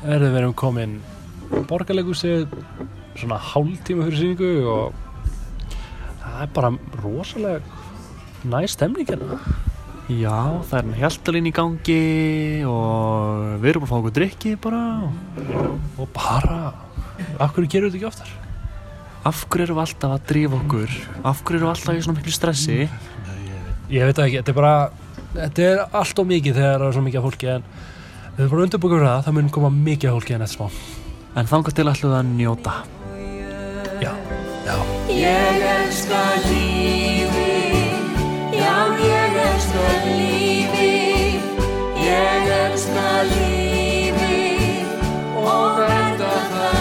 erum við erum komin borgarleikusi svona hálftíma fyrir síningu og það er bara rosalega næst stemning hérna Já, það er hjæltalín í gangi og við erum að fá okkur drikki bara og bara, af hverju gerum við þetta ekki oftar? Af hverju erum við alltaf að drífa okkur? Af hverju erum við alltaf í svona miklu stressi? Ég veit það ekki, þetta er bara þetta er allt og mikið þegar það er svo mikið af fólki en við erum bara undirbúið það, það mun koma mikið fólki en eftir smá. En þangað til við að njóta. Já, já. Ég elska lífið, já ég elska lífið, ég elska lífið og verða það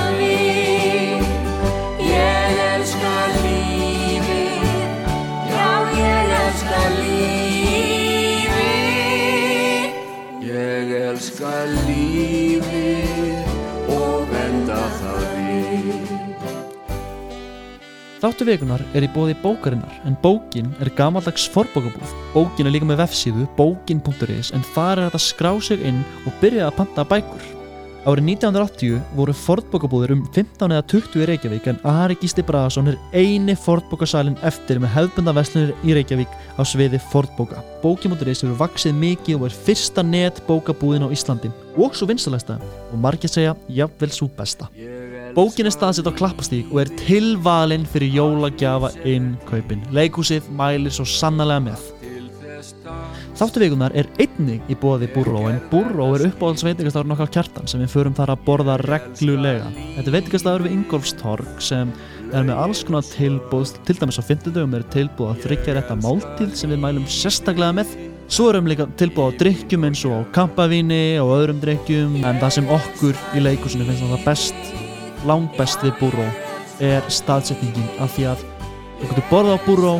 lífið og verða það við. Þáttu vikunar er í bóði bókarinnar en bókin er gamaldags forbókabúð. Bókin er líka með vefsíðu bókin.is en þar er að skrá sig inn og byrja að panta bækur. Árið 1980 voru fordbókabúðir um 15 eða 20 í Reykjavík en Ari Gísli Bragason er eini fordbókasalinn eftir með hefðbunda veslunir í Reykjavík á sviði fordbóka. Bókin.is hefur vaksið mikið og er fyrsta net bókabúðin á Íslandi og svo vinstalæsta og margir segja jafnvel svo besta. Bókin er staðsett á klappastík og er tilvalinn fyrir jólagjafa innkaupin. Leikhúsið mælir svo sannlega með. Þáttu vikunar er einnig í bóði Búrró en Búrró er uppáhalds veitingastafur nokkar kjartan sem við förum þar að borða reglulega. Þetta er veitingastafur við Ingolfstorg sem er með alls konar tilbúð, til dæmis á 50 dögum er tilbúð að þryggja rétta máltíð sem við mælum sérstaklega með. Svo erum líka tilbúð á drikkjum eins og á kampavíni og öðrum drikkjum en það sem okkur í leikusinu finnst það best langbest við Búró er staðsetningin af því að þú getur borðað á Búró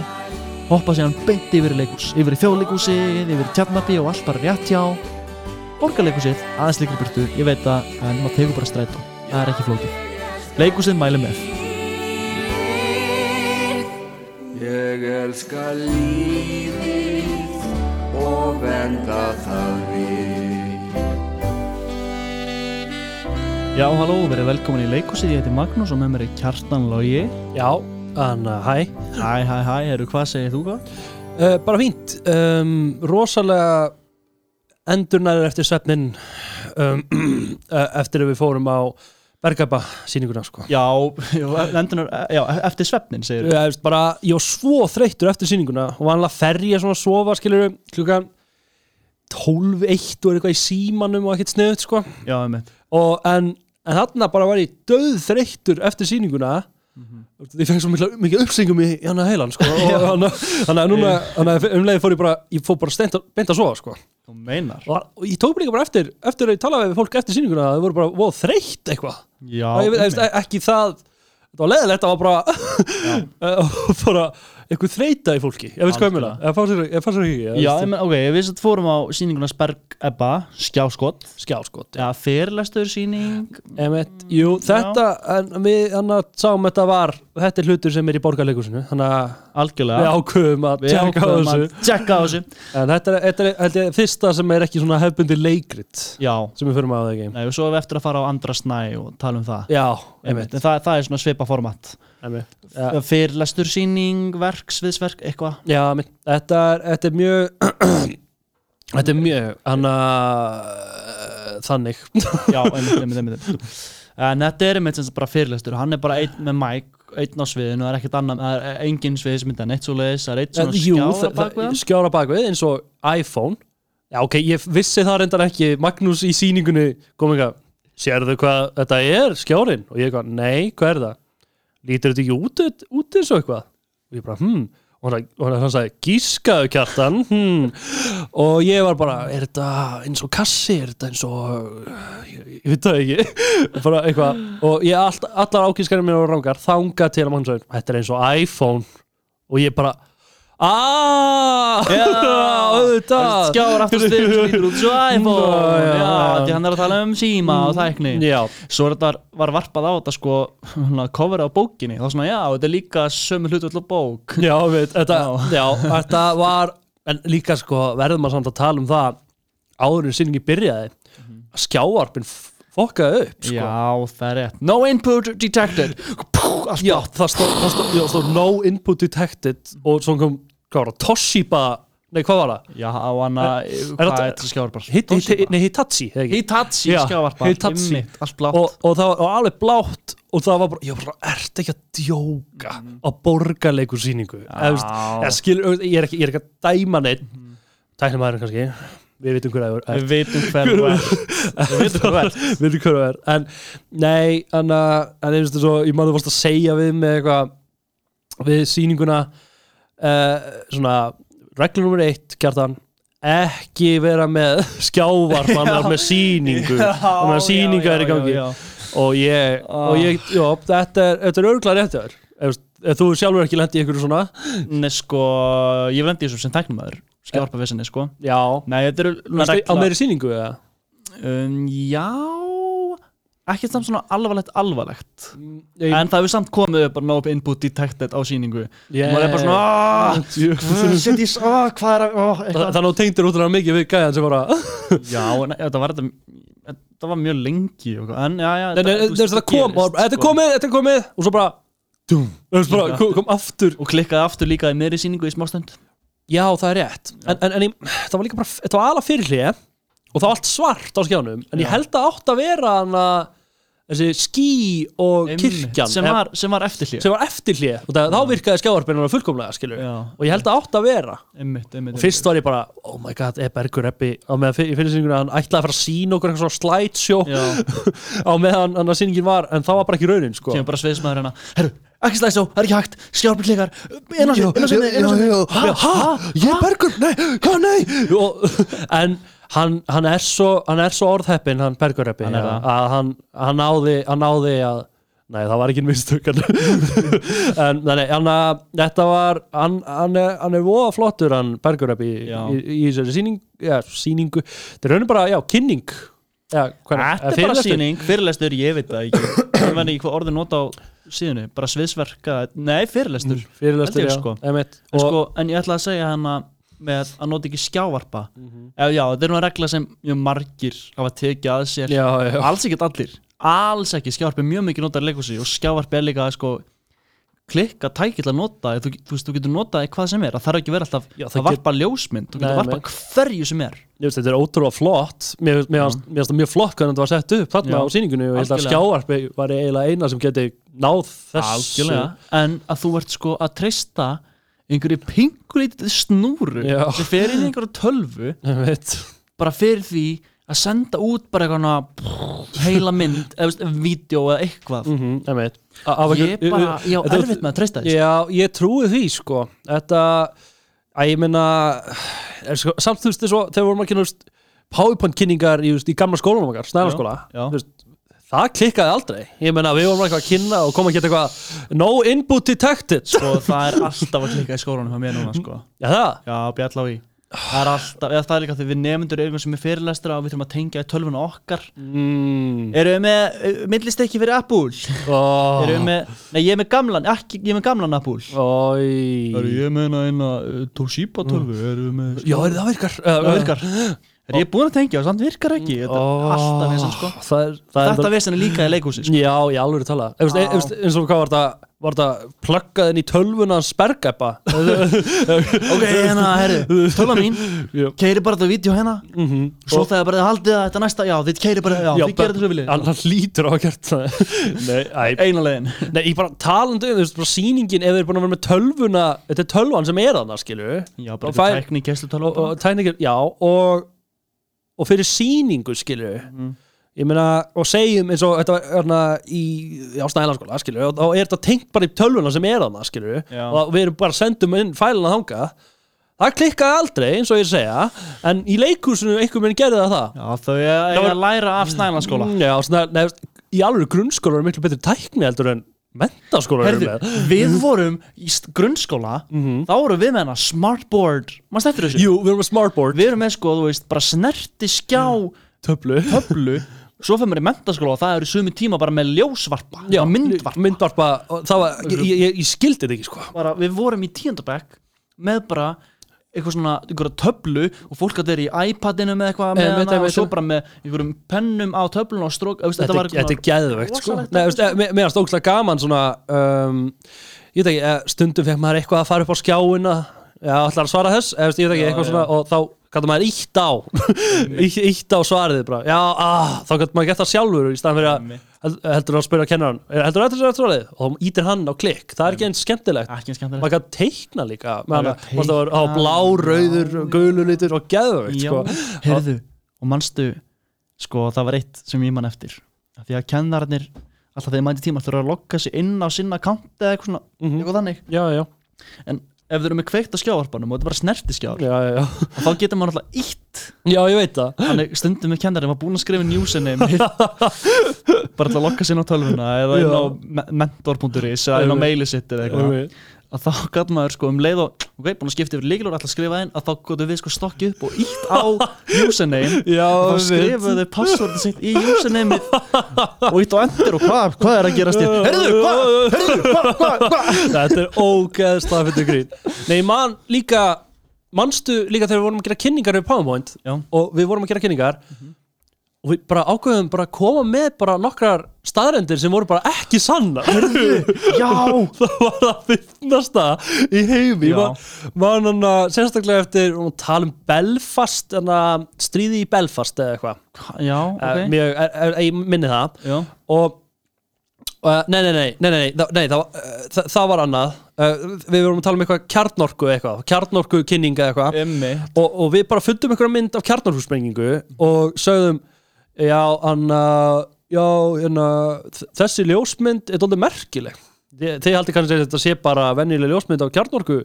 hoppa síðan beint yfir í leikus yfir þjóðleikúsið, yfir í tjarnabi og allt bara rétt hjá borgarleikúsið, aðeins líkur burtu, ég veit það en maður tegur bara strætó, það er ekki flókið. Leikúsið mæli með Ég elska lífið og venda það við. Já, halló, verið velkomin í leikúsið, ég heiti Magnús og með mér er Kjartan Logi. Já, þannig að hæ? Hæ, hæ, hæ, eru hvað segir þú gott? uh, Bara fínt. Um, Rosalega endurnæður eftir svefnin um, eftir að við fórum á Bergaba sýninguna sko. Já, endunar, já, eftir svefnin segir Ég, bara, ég var svo þreyttur eftir sýninguna og vanlega fer ég svona að sofa skilur klukkan 12, 1 og er eitthvað í símanum og ekkert sniðut sko. Já, einmitt. Og, en, en þarna bara var ég döð þreyttur eftir sýninguna ég fengi svo mikla, mikið uppsingum í hana heilan sko hana, hana, núna, umlega fór ég bara ég fór bara steint, að- beint að sofa sko og, og ég tók líka bara eftir eftir að ég talaði við fólk eftir sýninguna að þau voru bara wow, þreytt eitthvað. Veist, ekki það það var leðilegt, það var bara bara eitthvað þreita í fólki ég veit hvað ég meina, ég fann sér, ekki Já, ég menn, ok, við sem fórum á sýninguna Sperg Ebba, skjáskott skjáskot Já, fyrirlestur sýning. Emmett, jú, þetta en við hann að sáum þetta var þetta er hlutur sem er í borgarleikusinu þannig að við Algjörlega Við tjekka á ákveðum þessu. að tjekka á þessu. En þetta er, þetta er held ég, fyrsta sem er ekki svona hefbundi leikrit Já, sem við förum að það ekki? Nei, og svo erum við eftir að fara á andra snæ og tala um það. Já. Emmett, En það, það er svona svipa format Emmett já, Fyrirlestur sýning, verk, sviðsverk, eitthvað? Já, Emmett, þetta er, þetta er mjög þetta er mjög hann að þannig. Já, einmitt, einmitt, einmitt En þetta er einmitt sem bara fyrirlestur. Hann er bara einn með mæk, einn á sviðinu Það er ekkert annan, það er engin svið sem mynda neitt svo leiðis Það er eitt svona Jú, skjára það- bak við það- hann skjára bakvið eins og iPhone. Já, ok, ég vissi það reyndar ekki. Magnús í sýningunni kom eitthvað Sérðu hvað þetta er, skjárin? Og ég eitthvað, nei, hvað er það? Lítur þetta ekki út, eins og eitthvað? Og ég bara, hm Og hann, sagði, gískaðu kjartan hmm. Og ég var bara Er þetta eins og kassi? Er þetta eins og Ég, ég veit það ekki bara eitthvað Og ég, all, allar ákískarinn mér var rángar Þangað til að mann sagði, þetta er eins og iPhone Og ég bara aaaah auðvitað. Skjára aftur styrn sem lítur út svo iPhone. Já, því hann er að tala um síma og tækni. Já, Svo þetta var varpað á þetta sko cover á bókinni, þá svona já, þetta er líka sömu hlutu allar bók. Já, veit, þetta, já. þetta var En líka sko, verðum maður samt að tala um það Áður en sýningi byrjaði Mhm. Skjávarpin fokkaði upp sko. Já, það er rétt. No input detected allt Já, það stóð, já, no input detected og svo kom, hvað var það, Toshiba? Nei, hvað var það? Já, á hana, Er hvað þetta- er þetta skjávarpar? Hit, hit, nei, Hitachi, eða ekki? Hitachi Já, skjávarpar Hitachi. Allt blátt. Og, og það var alveg blátt og það var bara, ég var bara, ert ekki að djóka á borgarleikur sýningu ég, skil, ég, er ekki, ég er ekki að dæma neitt tæknum maður kannski við vitum hver að þú er. Við vitum hver þú er. Við vitum hver að er. en nei, en að en einhvers veginn svo, ég maður varst að segja við með eitthvað við sýninguna uh, svona reglur nummer eitt, kjartan ekki vera með skjávarpannar með sýningu. Og með sýninga er í gangi. já, og ég, Ah. og ég já, þetta er, er örgulega rétt þér. Ef, þú sjálfur ekki lendi í einhverju svona. Nei, sko, ég vil endi þessu sem tæknumæður Skjávarpar vissinni, sko. Já, Nei, þetta eru á meiri sýningu eða? um, Já Ekkert samt svona alvarlegt alvarlegt. Ég, En það hefur samt komið upp bara no input detected á sýningu. Ég, maður er bara svona, "Ah, svona Sitt í, ó, hvað er að ó, eitthvað." þannig að þú tengdir útrúlega mikið við gæðan sem bara Já, en þetta var þetta Þetta var mjög lengi og, En já, já Nei, nei, þú veist, þetta kom, gerist, og- þetta er sko. komið, þetta er komið og svo bara, dum, þú veist bara, kom, kom aftur. Og klikkaði aftur líka í meiri sýningu í smástund já, það er rétt. En, en, en ég, það var líka bara, þetta var alveg fyrir hlið og það var allt svart á skjánum en ég held að átt að vera hana þessi skí og Einmitt, kirkjan sem var, sem var eftirhlið sem var eftir hlið og það, þá virkaði skjávarpinnar fullkomlega skilur Já, og ég held að átt að vera. Einmitt, einmitt og fyrst var ég bara, oh my god, er Bergur Eppi á meðan í finnisinguna, hann ætlaði að fara að sína okkur eitthvað svona slideshow Já, á meðan hann að sýningin var, en það var bara ekki raunin sko. kemur bara sviðsmaður hérna Herru, ekki slæsó, það er ekki hægt. Á sig já, hæ, ég er Bergur, nei, hvað, nei. Og, en hann, hann er svo hann er svo orðheppin, hann Bergur Eppi Hann að hann, hann náði hann náði að Nei, það var ekki mistök en, nei, hann að þetta var hann, hann, er, hann er voða flottur hann Bergur Eppi í, í, í þessari sýning, já, sýningu. Þetta er raunin bara, já, kynning. Já, hvað Þetta er bara sýning, fyrirlestur, ég veit það ekki. Ég veit ekki hvað orðið nota á síðunni Bara sviðsverka, nei, fyrirlestur fyrirlestur, Held ég, sko. en, sko, en ég ætla að segja hana með að nota ekki skjávarpa. Mhm. Ef, Já, þetta er nú regla sem mjög margir hafa tekið að sér. Já, já, Alls ekki allir, alls ekki. Skjávarp er mjög mikið notað í leikhúsi og skjávarp er líka sko, klikka tæki til að nota þú, þú, veist, þú getur notað í hvað sem er það þarf ekki vera alltaf Já, að varpa ljósmynd þú getur varpa hverju sem er. Veist, þetta er ótrúlega flott. Mér fannst það mjög flott hvernig þetta var sett upp þarna Já, á sýningunni og ég held að algjörlega. skjáarpi var eiginlega eina sem geti náð þessu. Algjörlega. en að þú ert sko að treysta einhverju pingulítið snúru sem fer inn í einhverju tölvu bara fyrir því að senda út bara eitthvað heila mynd vídeo eða eitthvað. Mhm. A- af ég einhver- bara, ég á erfitt með að treysta því Já, ég trúi því sko. Þetta, að ég er, sko, samt þú veist þess að þegar vorum að veist, PowerPoint kynningar í, í gamla skólanum okkar, snæðarskóla það klikkaði aldrei. Ég meina við vorum eitthvað að kynna og koma að geta eitthvað no input detected. Og það er alltaf að klikka í skólanum hjá mér núna sko. Já það, já, bjall á í það er alltaf, eða það er líka því við nefndur erum sem er fyrirlestra og við þurfum að tengja í tölvuna okkar. Mm. erum við með uh, millistekki fyrir Apple? Oh. erum við með, nei ég er með gamlan ekki, ég er með gamlan Apple. Ói ég meina eina uh, Toshiba tölvu erum við með Já, er það virkar? Það virkar. er ég búinn að tengja og samt virkar ekki. Þetta er alltaf vesen sko. Það er, það er þetta vesen er líka í leikhúsi sko. Já, ég alveg tala. Ef, Já. veist, eins og hvað var þetta Var þetta pluggað inn í tölvuna hans bergæpa? Ok, hérna, herru, tölva mín. Já. keiri bara þetta vídeo hérna. Mm svo þegar bara þið haldið að þetta næsta já, þið keiri bara, já, þið gerir þetta svo viljið Hann hlýtur á að gert það. Nei, æ, eina leiðin. Nei, ég bara talandi um bara sýningin Ef þið er búin að vera með tölvuna Þetta er tölvan sem er þarna, skilu já, Og bara þetta tekník gæslu tölva já og, og fyrir sýningu skilu Mhm. Ég meina, og segjum eins og þetta var hérna, í já, snælanskóla, skilu og þá er þetta tengt bara í tölvuna sem er þarna, skilu Já. og við erum bara sendum inn fæluna þanga það klikkaði aldrei, eins og ég segja en í leikhúsinu einhver minn gerði það. Það já, þau var- að læra af snælanskóla Mm, já, svona, nefn, í alveg grunnskóla er miklu betri tækni heldur en mentaskóla Herðu, við vorum í grunnskóla þá vorum við með hana smartboard maður stættir þessu? Jú, við erum með smartboard við erum með sko, þú veist, bara snerti skjá töflu. töflu svo fyrir mér í mentaskóla og það eru sumi tíma bara með ljósvarpa Já, myndvarpa. myndvarpa það var, ég, ég, ég skildi þetta ekki sko. Bara, við vorum í tíundabæk með bara eitthvað svona, einhverja töflu og fólk að þeir í iPadinu með eitthvað með Einmitt, hana og svo bara með einhverjum pennum á töflun og strók veist, þetta, þetta var þetta er geðveikt sko. Nei, veist, eh, mér finnst ógslag gaman svona um, ég veit ekki, eh, stundum fekk maður eitthvað að fara upp á skjáina. Já, ætlar að svara þess, ég veit ekki, eitthvað svona og þá gæti maður ítt á? Ítt- á svarið bara, já, ah, þá gæti maður gett það sjálfur í staðan fyrir að heldur að spyrja kennaran, "Er- heldur að þetta er svarið og þá ítir hann á klikk, það er ekki eins skemmtilegt. Ekki skemmtilegt. Maður gæti teikna líka. Gæti teikna á blá, rauður, litur og Já, sko. heyrðu, og manstu sko, það var eitt sem ég man eftir. Því að kennararnir alltaf þegar mæti tíma ætlar að lokka sig inn á sinna kant eða eitthvað svona, Mhm. eitthvað þannig. Já, já, en ef þeir eru með kveikt á skjávarpanum og þetta er bara snertiskjár já, já, já. þá getur maður alltaf ítt já, ég veit það. Þannig stundum með kennarinn var búinn að skrifa newsname bara til að lokka sér á tölvuna eða inn á me- mentor.is eða inn á maili sitt eða eitthvað. Að þá gæt maður sko um leið og ok, búinn að skipta yfir líkilur alltaf að skrifa inn að þá gotum við sko stokkið upp og ítt á username Já, og þá skrifuðu passwordið sitt í usernameið og ítt á endur og hvað, hvað er að gerast þér? Herðu, hvað, herðu, hvað, hvað, hvað? Þetta er ógeðslega fyrir grín. Nei, man líka Manstu líka þegar við vorum að gera kynningar við PowerPoint? Já. og við vorum að gera kynningar og við bara ákveðum bara að koma með bara nokkrar staðrendir sem voru bara ekki sanna Já, það var að finnasta í heimi var hann að sérstaklega eftir um, tala um Belfast stríði í Belfast eða eitthvað. Já, okay. ok. mjög, er, er, ég minni það. Já, og nei, nei, nei, nei, nei, nei, það, það, það, það var annað. Við vorum að tala um eitthvað kjarnorku eitthvað kjarnorku kynning eða eitthvað. Og, og við bara fundum einhverja mynd af kjarnorkusprengingu og sögðum já, hann já, hérna, þessi ljósmynd er dólið merkileg. Þið haldið kannski að þetta sé bara venjuleg ljósmynd af kjarnorku.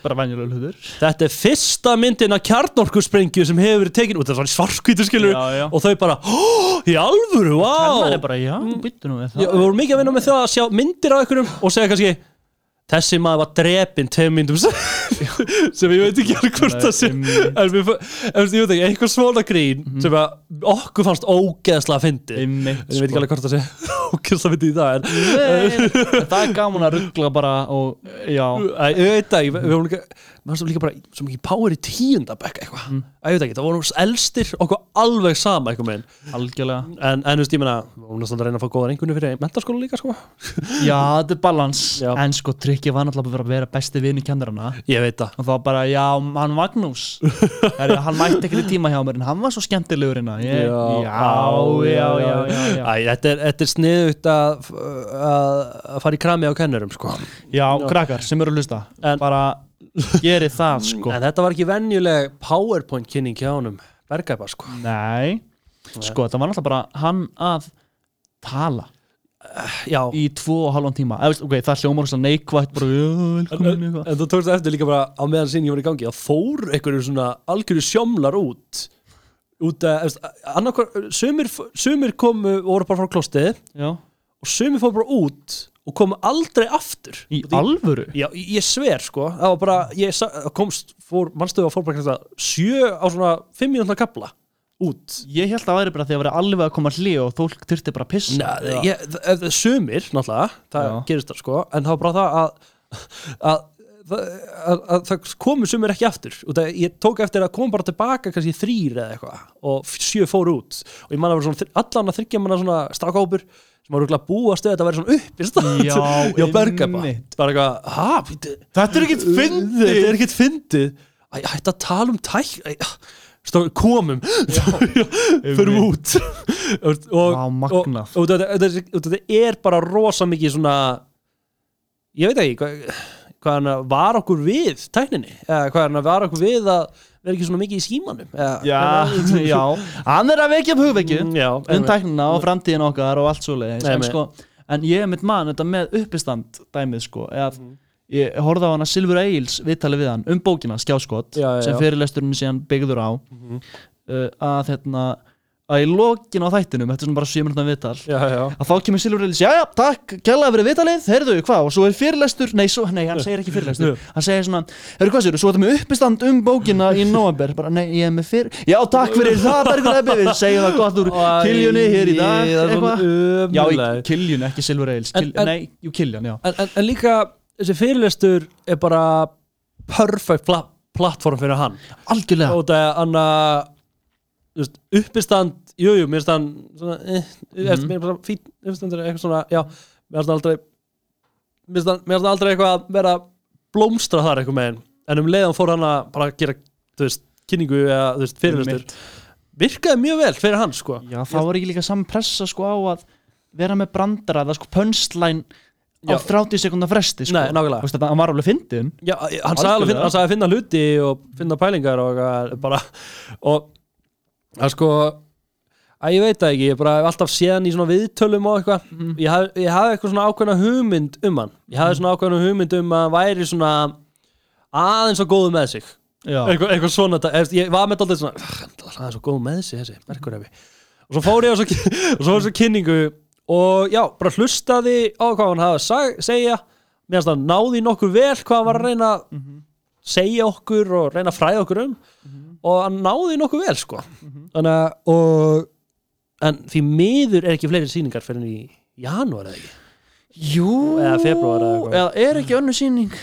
Bara venjulega hlutur. Þetta er fyrsta myndin af kjarnorku sprengju sem hefur verið tekin út, það var svarkvítu skilur Já, já. og þau bara, í alvöru, er bara, já, nú Já, við vorum mikið að vinna með það að sjá myndir af einhverjum og segja kannski þessi maður var drepinn tveim myndum sem sem ég veit ekki alveg hvort það sé en ég veit ekki, einhver svona grín sem að okkur fannst ógeðslega fyndi en ég veit ekki alveg hvort það sé ógeðslega fyndi í það en Nei, það er gaman að ruggla bara og, já, ég veit líka maður stóð líka bara svo mikið power í tíundabekk eitthvað, Mm. Ég veit ekki, það vorum elstir okkur alveg sama eitthvað meginn algjörlega. En, þú veist, ég meina, við vorum næstan að reyna að fá góðan einhvern fyrir mentaskóla líka, sko. Já, þetta er balans. Já. En sko, trikki var náttúrulega að vera besti vini kennarana. Ég veit það. Og þá bara, já, hann Magnús. Heru, Hann mætti ekki til tíma hjá mér En hann var svo skemmtilegur hérna. Ég, já, já, já, já, já, Æ, þetta er, er sniðugt að, fara í krami á kennurum sko. já. krakkar sem eru að hlusta En- Bara gerið það, sko. en þetta var ekki venjuleg powerpoint kynning hjá honum Bergæpa sko. Nei, sko, þetta var náttúrulega bara hann að tala já, í tvo og halvan tíma. Eða, veist, ok, það hljómar svona neikvætt bara, en, en, þú tókst eftir líka bara á meðan sinni var í gangi að fór einhverju svona algjörju sjómlar út. Út að, annarkvar sumir, sumir komu og voru bara frá klostið og sumir fór bara út og komu aldrei aftur. Í því- alvöru? Já, ég sver sko. Það var bara, ég sa- komst fór, mannstöðu að fór bara kannski sjö á svona fimm mínútna kapla út. Ég held að það væri bara því að vera alveg að koma hlið og fólk þurfti bara að pissa. Nei, eða- ég, þ- þ- sumir, náttúrulega, það Já. gerist það sko, en það var bara það að, að, að, að, að það komu sumir ekki aftur. Og það, ég tók eftir að koma bara tilbaka kannski þrýr eða eitthvað og f- sjö fóru út. Og ég man að vera svona þr- allan að þryggja manna svona strákópur sem var rúglega búast að þetta væri svona upp í stað Já, já bergaba einmitt. bara eitthvað, ha, býttu Þetta er ekkert fyndið. þetta er ekkert fyndið. Æ, hætti að tala um tæk Æ, Stó, komum. Förum út. Og, og, og, og þetta, er bara rosa mikið svona ég veit ekki hvað, hvað hann var okkur við tækninni, hvað hann var okkur við að vera ekki svona mikið í símanum? Eða, Já, já, hann er að vekja upp hugvekju Mm, um tæknina og framtíðin okkar og allt svo leiðis en, sko, en ég er mitt mann þetta með uppistand dæmið sko eða, Mhm. ég horfði á hana Silfur Egils viðtalið við hann um bókina Skjáskot Já, já, sem fyrirlesturinn síðan byggður á. Mhm. uh, að hérna að í lokin á þættinum, þetta er svona bara 7 minútan viðtal já, já, að þá kemur Silfur Egils, já já, takk kærlega fyrir viðtalið, heyrðu, hvað, og svo er fyrirlestur nei, svo, nei, hann segir ekki fyrirlestur. Hann segir svona, heyrðu hvað sér, svo er þetta með uppistand um bókina í november, bara, nei, ég er með fyrir já, takk fyrir það, Bergur Ebbi við segjum það gott úr Kiljunni hér í dag eitthvað. Já. Kiljun, ekki Silfur Egils En- Kil, en- Nei, jú, Kiljan, já. En, en, en líka þessi fyrirlestur er bara perfect pla uppistand, jú, jú, mér finnst hann svona, eh, mér finnst hann fín uppistandur eitthvað svona, já, mér finnst hann aldrei mér finnst hann, aldrei eitthvað að vera blómstra þar eitthvað með en um leiðan fór hann að bara gera þú veist, kynningu eða, þú veist, fyrirlistur virkaði mjög vel fyrir hann, sko Já, það var ekki líka saman pressa sko á að vera með brandara, það sko punchline á Já. 30 sekundar fresti sko. Nei, nákvæmlega. Þetta- hann var alveg fyndin Já, hann sagði að finna hluti og finna pælingar og bara og það sko að ég veit það ekki, ég bara hef alltaf séðan í svona viðtölum og eitthvað. Haf- ég hafði eitthvað svona ákveðna hugmynd um hann. Ég hafði svona ákveðna hugmynd um að hann væri svona aðeins og góðu með sig. Eitthvað, eitthvað svona, ég var með alltaf svona "Ah, aðeins og góðu með sig þessi, merkur og svo fór ég á svo, og svo svo kynningu og já, bara hlustaði á hvað hann hafði að segja. Mér finnst það náði nokkuð vel hvað hann var að reyna að segja okkur og reyna að fræða okkur um og hann náði nokkuð vel sko þannig að og, en því miður er ekki fleiri sýningar fyrir í janúar eða ekki jú Eða febrúar eða eitthvað. eða er ekki önnu sýning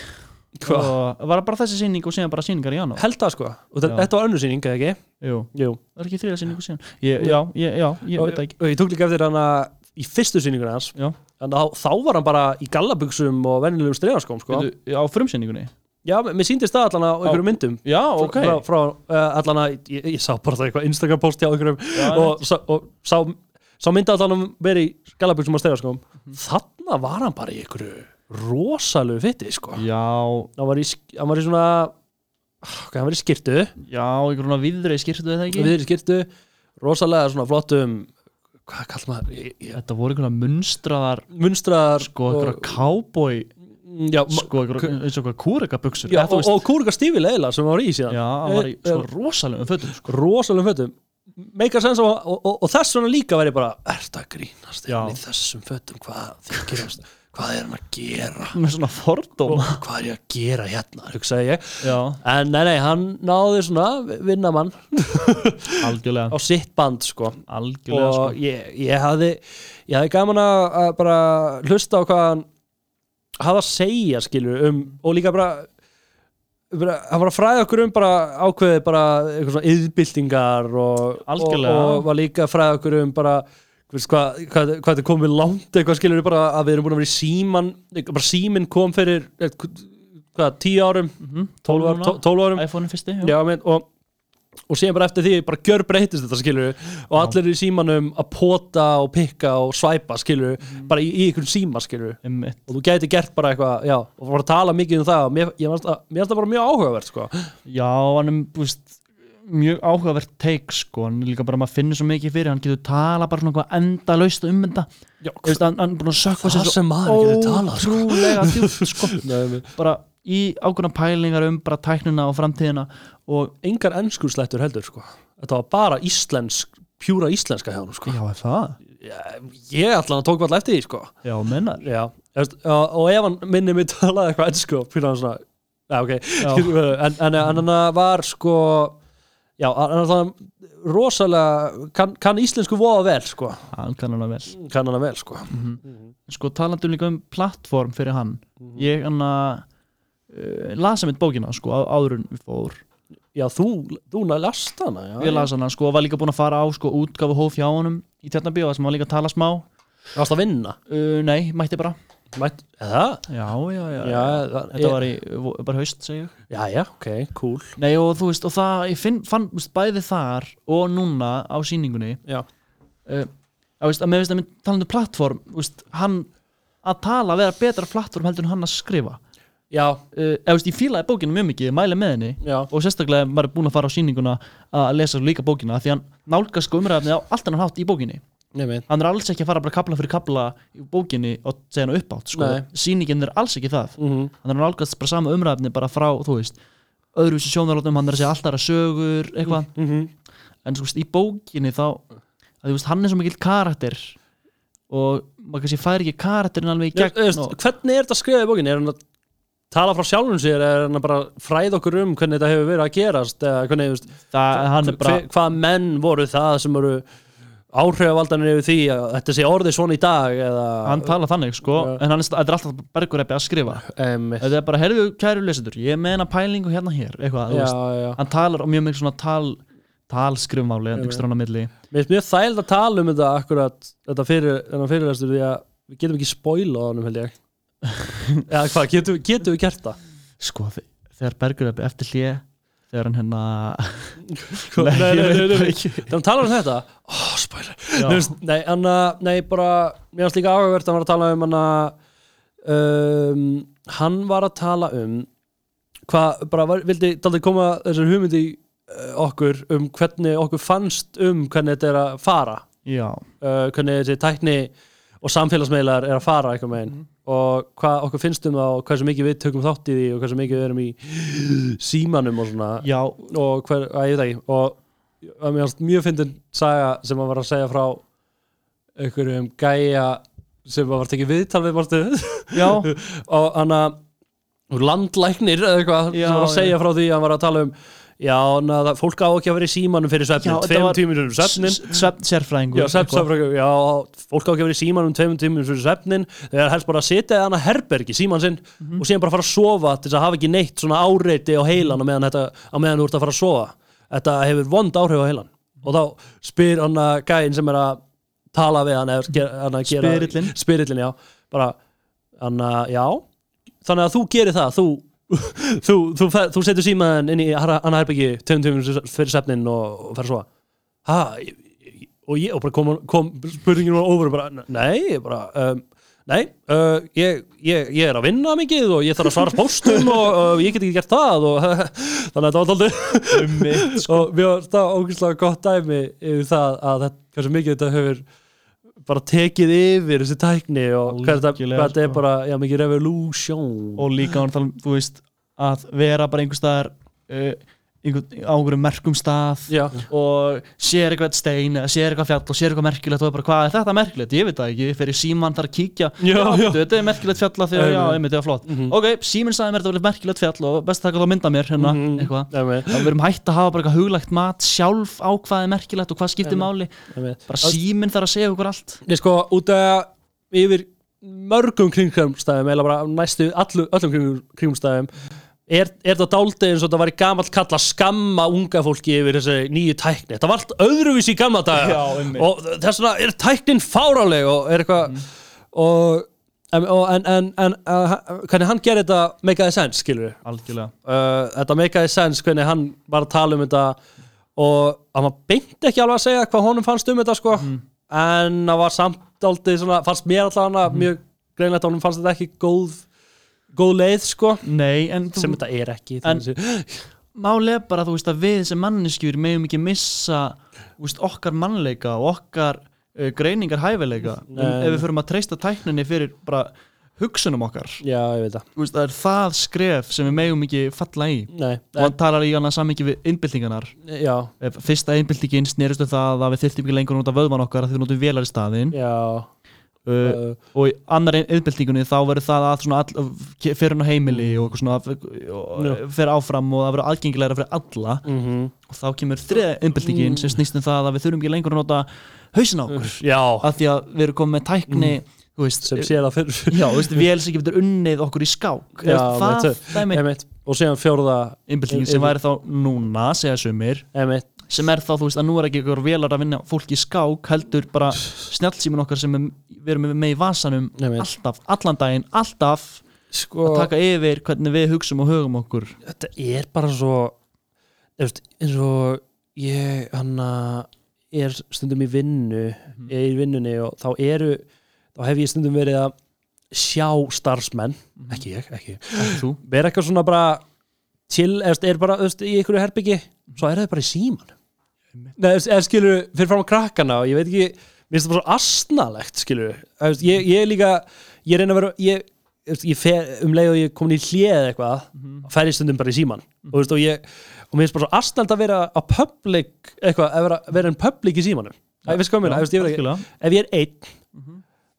Hva? og var bara þessi sýning og síðan bara sýningar í janúar held það sko og þe- Já. þetta var önnur sýning eða ekki Jú, Jú. það er ekki þriða sýningu síðan ég, Já, ég, já, ég og, veit það ekki og ég tók líka eftir hann að í fyrstu sýningur hans Já. en þá, þá var hann bara í gallabuxum og venjulegum stregaskóm sko. Veitu, Á frumsýningunni já, mér síndist það allan á einhverjum myndum. Já, ok. frá, frá uh, allan að ég, ég sá bara það eitthvað Instagram post hjá einhverjum Já, og, sá- og sá, sá myndi allan að vera í gallabuxum og stregaskóm Mhm. þarna var hann bara í einhverju rosalegu fitti sko. Já, hann var í, sk- hann var í svona okay, hann var í skirtu já, einhverjum viðrið skýrtu eða ekki? Við í skirtu rosalega svona flottum hvað kall maður ég, ég, Þetta voru einhverja munstraðar munstraðar sko, einhverja cowboy já, ma- sko, eins og já, eða þú og, og kúrika stífi leila sem var í síðan. Já, hann var í Eh, sko, rosalegum fötum sko. rosalegum fötum. Og, og, og, þess vegna líka væri bara ert að grínast Já. hérna í þessum fötum? Hvað, hvað er hann að gera? Með svona fordóma. Hvað er ég að gera hérna? hugsaði ég. Já, en nei nei hann náði svona vinnamann. Algjörlega. Á sitt band sko. Algjörlega sko. og ég, ég hafði ég hafði gaman að bara hlusta á hvað hann hafði að segja skilur um og líka bara bara, hann var að fræða okkur um bara ákveði bara eitthvað svona yðbyltingar og, og, og var líka að fræða okkur um bara hvað, hvað, hvað þetta komið langt eitthvað skilur bara að við erum búin að vera í síman bara símin kom fyrir hvað, tíu árum Mhm, 12 árum, núna. 12 árum iPhone-in fyrsti já. Já, men, og, og síðan bara eftir því bara gjör breytist þetta skilur og allir í símanum að pota og pikka og svæpa skilur bara í, í einhvern síma skilur Einmitt. og þú gæti gert bara eitthvað, já, og fara að tala mikið um það og mér, ég fannst það, bara mjög áhugavert sko. Já, hann er búist, mjög áhugavert teik sko, hann líka bara maður finnur svo mikið fyrir hann getur tala bara svona eitthvað enda laust um þetta Já, Þú veist, hann, hann búin að sökva Það sem maður getur talað, sko. ótrúlega djúpt sko. Nei, bara í ákveðna pælingar um bara tæknina og framtíðina og engar ennskurslættur heldur sko. þetta var bara íslensk pjúra íslenska hjá hann sko. já, er það? ég allan að tók alltaf eftir því sko. Já, mennar já, og, ef hann minni mig talaði eitthvað ennsku fyrir hann svona já, ok, Já. en, en, en hann var sko já, hann rosalega kann, kann íslensku voða vel sko. hann kann hann vel kann hann vel sko. sko talandum líka um plattform fyrir hann ég hann að uh, lasa mitt bókina sko áður en við fór já, þú, þú last hana já, ég las hana sko og var líka búin að fara á sko útgafu hóf hjá honum í Tjarnabíu sem var líka að tala smá. Uh, varst að vinna? Nei, mætti bara. Mætt, eða? já, já, já, Já, það- þetta ég- var í, bara haust segi ég. Já, já, ok, cool. Nei og þú veist og það, ég finn, fann veist, bæði þar og núna á sýningunni já, uh, að, veist, að með veist að með talandi plattform þú veist, hann að tala að vera betra plattform heldur en hann að skrifa já, uh, ég fílaði bókinu mjög mikið, ég mæli með henni já, og sérstaklega ef maður er búin að fara á sýninguna að lesa líka bókina því hann nálgast sko umræðafni á allt annan hátt í bókinni nefnir hann er alls ekki að fara bara kapla fyrir kapla í bókinni og segja hann uppátt sko. Nei. sýningin er alls ekki það mm hann er nálgast bara sama umræðafni bara frá þú veist öðru sem sjónarlótum, hann er að segja alltaf sögur eitthvað, -hmm. en sko, veist, í bókinni þá, að, þú veist, hann er svo mikill karakter og maður kannski fær ekki karakterin alveg í gegn hvernig er þetta að skrifa í bókinni? Er hann að tala frá sjálfum sér er hann bara fræða okkur um hvernig þetta hefur verið að gerast eða hvernig, veist, það, hann er bara hvað menn voru það sem voru áhrifavaldanir yfir því að þetta sé orðið svona í dag eða hann tala þannig sko Já. en hann er, er alltaf bergureppi að skrifa. Um, þetta er bara, herðu kæru lesendur ég meina pælingu hérna hér eitthvað, já, já. hann talar um mjög mikið svona tal talskrifmáli en Já, ykkur á milli. Mér finnst mjög þægild að tala um þetta akkurat þetta fyrir, þennan fyrirlestur því að við getum ekki spoila á honum held ég eða hvað, getum, getum við gert það? sko, þe- þegar bergureppi eftir hlje þegar hann hérna Nei, nei, nei, nei, nei. hann talar um þetta oh. Nei, veist, Nei, anna, nei, bara Mér finnst líka áhugavert að hann var að tala um hana um, Hann var að tala um Hvað, bara, var, vildi daldi koma þessar hugmyndi uh, okkur um hvernig okkur fannst um hvernig þetta er að fara uh, hvernig þessi tækni og samfélagsmeilar er að fara eitthvað meginn Mhm. og hvað okkur finnst um það og hversu mikið við tökum þátt í því og hversu mikið við erum í símanum og svona. Já, og hver, að ég veit ekki. Og að mér fannst mjög fyndin saga sem hann var að segja frá einhverjum gæja sem var tekið viðtal við já. Og hann að landlæknir eða eitthvað sem var að segja frá því að hann var að tala um já, na, fólk á ekki að vera í símanum fyrir svefnin, tveim tímur fyrir svefnin svefn sérfræðingur Já, svefnsafræðingur, já, fólk á ekki að vera í símanum tveimum tímum fyrir svefnin, þeir er helst bara að sitja í hana herbergi, síman sinn Mhm. og síðan bara fara að sofa til þess að hafa ekki neitt svona áreiti á heilan á meðan, þetta, á meðan þú ert að fara að sofa. Þetta hefur vond áhrif á heilan og þá spyr hann að gæinn sem er að tala við hann, ger- hann að gera Spyrillinn. spyrillin, já, bara hann að, já. Þannig að þú gerir það, þú þú, þú, þú setur símaðan inn í hann herbyggi tveim tímum fyrir svefnin og, og fer að sofa ha, og ég og bara kom, kom spurningin var over og bara, nei, bara um, nei, uh, ég, ég, ég er að vinna mikið og ég þarf að svara postum og uh, ég get ekki gert það og þannig að þetta var aldrei Einmitt, og mér var það ógeðslega gott dæmi yfir það að þetta, hversu mikið þetta hefur bara tekið yfir þessi tækni og hvað þetta, er sko. bara já, mikið revolution og líka þú veist að vera bara einhver staðar uh, á einhverjum merkum stað já, og sér eitthvað stein eða sér eitthvað fjall og sér eitthvað merkilegt og er bara hvað er þetta merkilegt, ég veit það ekki, fyrir síman þar að kíkja. Já, já. þetta er merkilegt fjall af því að já, Einmitt. það er flott. Mhm. ok, síminn sagði mér þetta var merkilegt fjall og best að taka þá mynda mér hérna, Mhm. eitthvað. Einmitt, þá við erum hægt að hafa bara eitthvað huglagt mat sjálf á hvað er merkilegt og hvað skiptir máli. Bara síminn þarf að segja okkur allt. Ég sko, út að yfir mörgum kringumstæðum eða bara næstu allu, öllum kringum, kringumstæðum er, er það dálítið eins og það var í gamall kall að skamma unga fólki yfir þessi nýju tækni? Þetta var allt öðruvísi í gamla einmitt. og þess vegna er tæknin fáráleg og er eitthvað og, en, en, en, en uh, hvernig hann gerir þetta meikaði sens, skilur við uh, þetta meikaði sens hvernig hann var að tala um þetta og hann var beint ekki alveg að segja hvað honum fannst um þetta sko. En það var samt aldrei svona, fannst mér alltaf hana mjög greinlegt að honum fannst þetta ekki góð góð leið sko. Nei, en þú sem þetta er ekki En- er bara þú veist að við sem manneskjur megum ekki missa þú veist, okkar mannleika og okkar uh, greiningar hæfileika. Um, ef við förum að treysta tækninni fyrir bara hugsunum okkar já, ég veit það. Þú veist, það er það skref sem við megum ekki falla í. Nei, og hann talar í annað samingi við innbyltingarnar. Já, fyrsta innbyltingin snerist um það að við þyrftum ekki lengur að nota vöðvan okkar að við notum vélar í staðinn. Já uh, og í annar innbyltingunni þá verður það að all, fyrir hann á heimili og eitthvað svona og fyrir áfram og það verður aðgengilegra fyrir alla. Mm og þá kemur þriða innbyltingin sem snýst um það að við þurfum ekki lengur að nota hausin á okkur. Já, af því að við erum komið með tækni þú veist, sem sér það fyrir já, veist, vél sem getur unnið okkur í skák. Já, Er það veitu, dæmi. Emitt, og síðan fjórða innbyltingin sem væri þá núna, segja sumir. Emitt, sem er þá, þú veist, að nú er ekki ykkur vélar að vinna fólk í skák, heldur bara snjálfsímin okkar sem við erum með í vasanum Einmitt. alltaf, allan daginn, alltaf sko að taka yfir hvernig við hugsum og hugum okkur. Þetta er bara svo eftir, eins og ég hann er stundum í vinnu er í vinnunni og þá eru þá hef ég stundum verið að sjá starfsmenn, ég, ekki ég Ekki þú. vera eitthvað svona bara chill, eða er bara öst, í einhverju herbyggi svo er það bara í síman Nei, eða skilur, fyrir fram á krakkana og ég veit ekki, mér finnst það bara svo astnalegt skilur, ég, ég líka ég reyna að vera ég, ég fer, um leið og ég er komin í hlið eitthvað þá fer ég stundum bara í síman og, veist, og, ég, og mér finnst bara svo astnald að vera að public, eitthvað, að vera, vera en public í símanum, ja, ég veist hvað mér Já, ef ég er algjörlega. ef ég er einn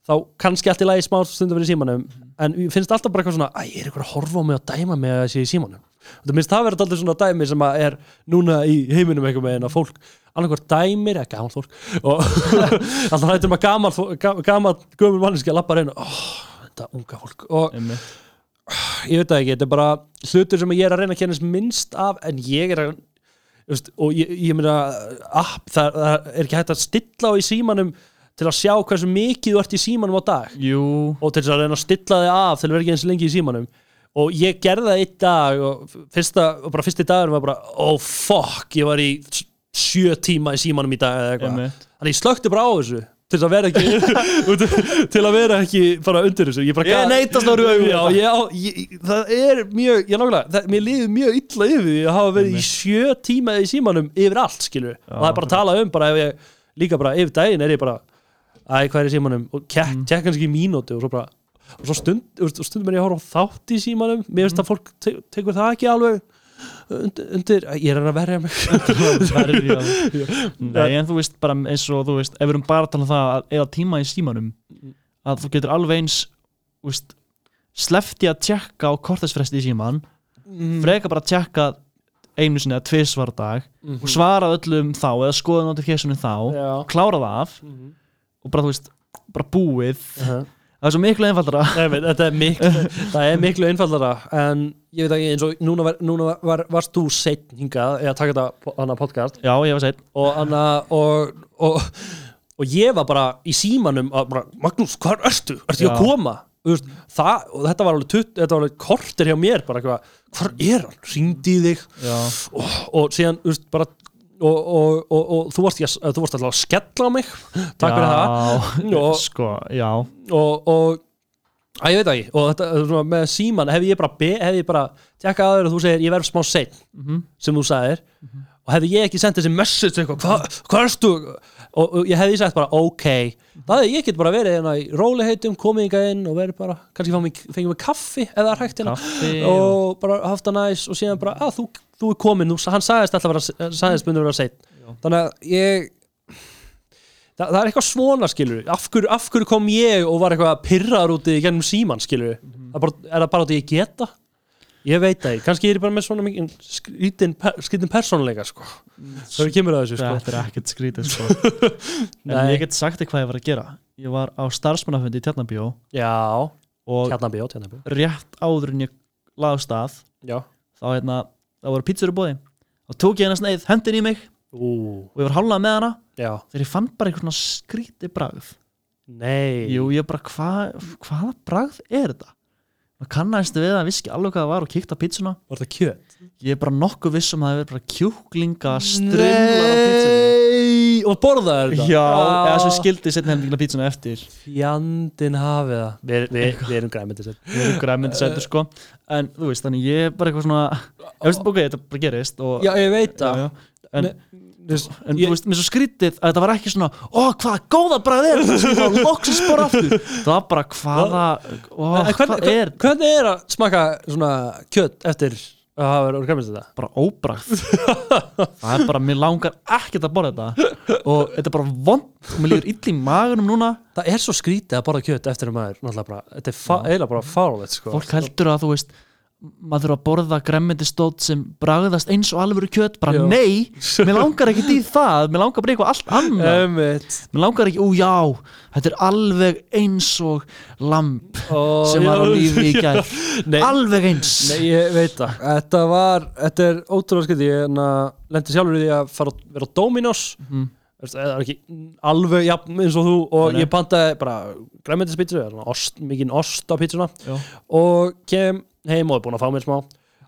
þá kannski allt í lagi smá stundum verið í símanum en ég finnst alltaf bara eitthvað svona að ég er eitthvað að horfa á mig og dæma mig að sé í símanum það minnst það verður alltaf svona dæmi sem að er núna í heiminum einhver meginn að fólk annarkvært dæmir, eða gaman fólk og alltaf hættum að gaman gaman gömur manneski að lappa reyna oh, þetta unga fólk. Og Einmitt. ég veit það ekki, þetta er bara hlutur sem ég er að reyna að kennast minnst af en ég er að veist, og ég, ég meina app, það, það er ekki hægt að stilla á í símanum til að sjá hversu mikið þú ert í símanum á dag. Jú, og til þess að reyna að stilla þig af til að vera ekki eins lengi í símanum og ég gerði það einn dag og, fyrsta, og bara fyrsti dagur var bara oh fuck, ég var í sjö tíma í símanum í dag eða eitthvað. Þannig ég slökti bara á þessu til að vera ekki til að vera ekki bara undir þessu. Ég, bara Ég ég, á- ég, það er mjög, ég nákvæmlega það, mér líður mjög illa yfir því að hafa verið í sjö tíma í símanum yfir allt skilur, og það er bara að tala um bara ef ég, líka bara yfir daginn er ég bara æ, hvað er í símanum, og kekk, mm. kekk kannski í mínútu og svo bara, og svo stund stundum er ég að horfa á þátt í símanum mér finnst að fólk te tekur það ekki alveg undir, undir ég er að verja mig Verja Nei, en þú veist bara eins og þú veist ef við erum bara að tala um það að eða tíma í símanum að þú getur alveg eins veist, slefti að tjekka á kortesfresti í síman Mm. freka bara að tjekka einu sinni eða tvisvar á dag og svara öllum þá eða skoða notificationum þá Já. klára það af Mhm. og bara þú veist, bara búið Uh-huh. Það er svo miklu einfaldara Nei, þetta er miklu, það er miklu einfallara en ég veit ekki eins og núna, var, núna var, var, varst þú seitt hingað eða taka þetta annað podcast Já, ég var seitt og, og, og, og ég var bara í símanum að bara, Magnús, hvað ertu? Ertu ég að koma? Það, og þetta var alveg, tutt, þetta var alveg kortir hjá mér bara hvað er hann? Ringdi þig og, og síðan veist, bara og, og, og, og þú varst, ég, þú varst alltaf að skella á mig. Takk fyrir það. Og- Sko, já. og, og að ég veit ekki. Og þetta, með síman hef ég bara, be, hef ég bara tjekka að þér og þú segir ég verð smá sein Mhm. sem þú sagðir. Og hefði ég ekki sendt þessi message hvað hva erstu og, og ég hefði sagt bara ok. Það hefði ég get bara verið hérna í róliheitum komið ykkar inn og verið bara kannski fengið mig kaffi eða rækt Kaffi og bara haft það næs og síðan bara að þú, þú er komin, þú, hann sagðist alltaf vera sagðist að vera sein þannig að ég það, það er eitthvað svona skilur af hverju, af hverju kom ég og var eitthvað pirraður úti í gennum síman skilur Mhm. það bara, er það bara út í ég geta? Ég veit það kannski er ég bara með svona mikið skrítin, per, skrítin persónuleika sko. það kemur að þessu sko. Þetta er ekkert skrítið sko. En ég get sagt þér hvað ég var að gera. Ég var á starfsmannafundi í Tjarnabjó já, tjarnabjó, tjarnabjó rétt áður en ég laði stað já, þá hérna, það voru pítsur í bóði og tók ég hennar sneið, hendin í mig ú, og ég var hálnað með hana. Já. Þegar ég fann bara einhvern svona skríti bragð. Nei, Jú, ég bara, hva, hvaða bragð er þetta? maður kannast við að vissi ekki alveg hvað það var og kíkti á pítsuna. Var það kjöt? Ég er bara nokkuð viss um að það hefur bara kjúklinga strimlar á pítsuna nei, og borðaði þetta? Já, eða svo skildi setna helmingina pítsuna eftir. Fjandinn hafið það. Við, við, við erum græmyndis Ég er ykkur að myndi sættu sko. En þú veist, þannig ég er bara eitthvað svona Ég veist, ok, þetta bara gerist og, já, ég veit það. Já, já. En, þess- en ég- þú veist, mér svo skrítið að þetta var ekki svona Ó, hvað góða bragð er þetta? Ég var loksins bara aftur. Það var bara hvaða Ó, En hvað hvernig, er hvernig er að smaka svona kjöt eftir að hafa verið græmyndis þetta? bara óbragð Það er bara, mér langar ekkert að borða þetta Og þetta er bara vond Og mér líður ill í magunum núna Það er svo skrítið að borða kjöt eftir að maður náttúrulega bara, þetta er eiginlega bara fárlegt sko. Fólk heldur að þú veist maður þurfa að borða gremmendistótt sem bragðast eins og alvöru kjöt bara Já. nei, mér langar ekki í það mér langar bara eitthvað allt annað. Mér langar ekki, ú já þetta er alveg eins og lamp Ó, sem var á lífi í Nei, alveg eins. Nei, ég veit það. Þetta var, þetta er ótrúlega skrítið. Ég hérna, lendi sjálfur í því að fara að vera á Dominos. Veist, Það er ekki alveg jafn eins og þú og Nei, ég pantaði bara græmyndispítsu ost, mikinn ost á pítsuna og kem heim og er búin að fá mér smá?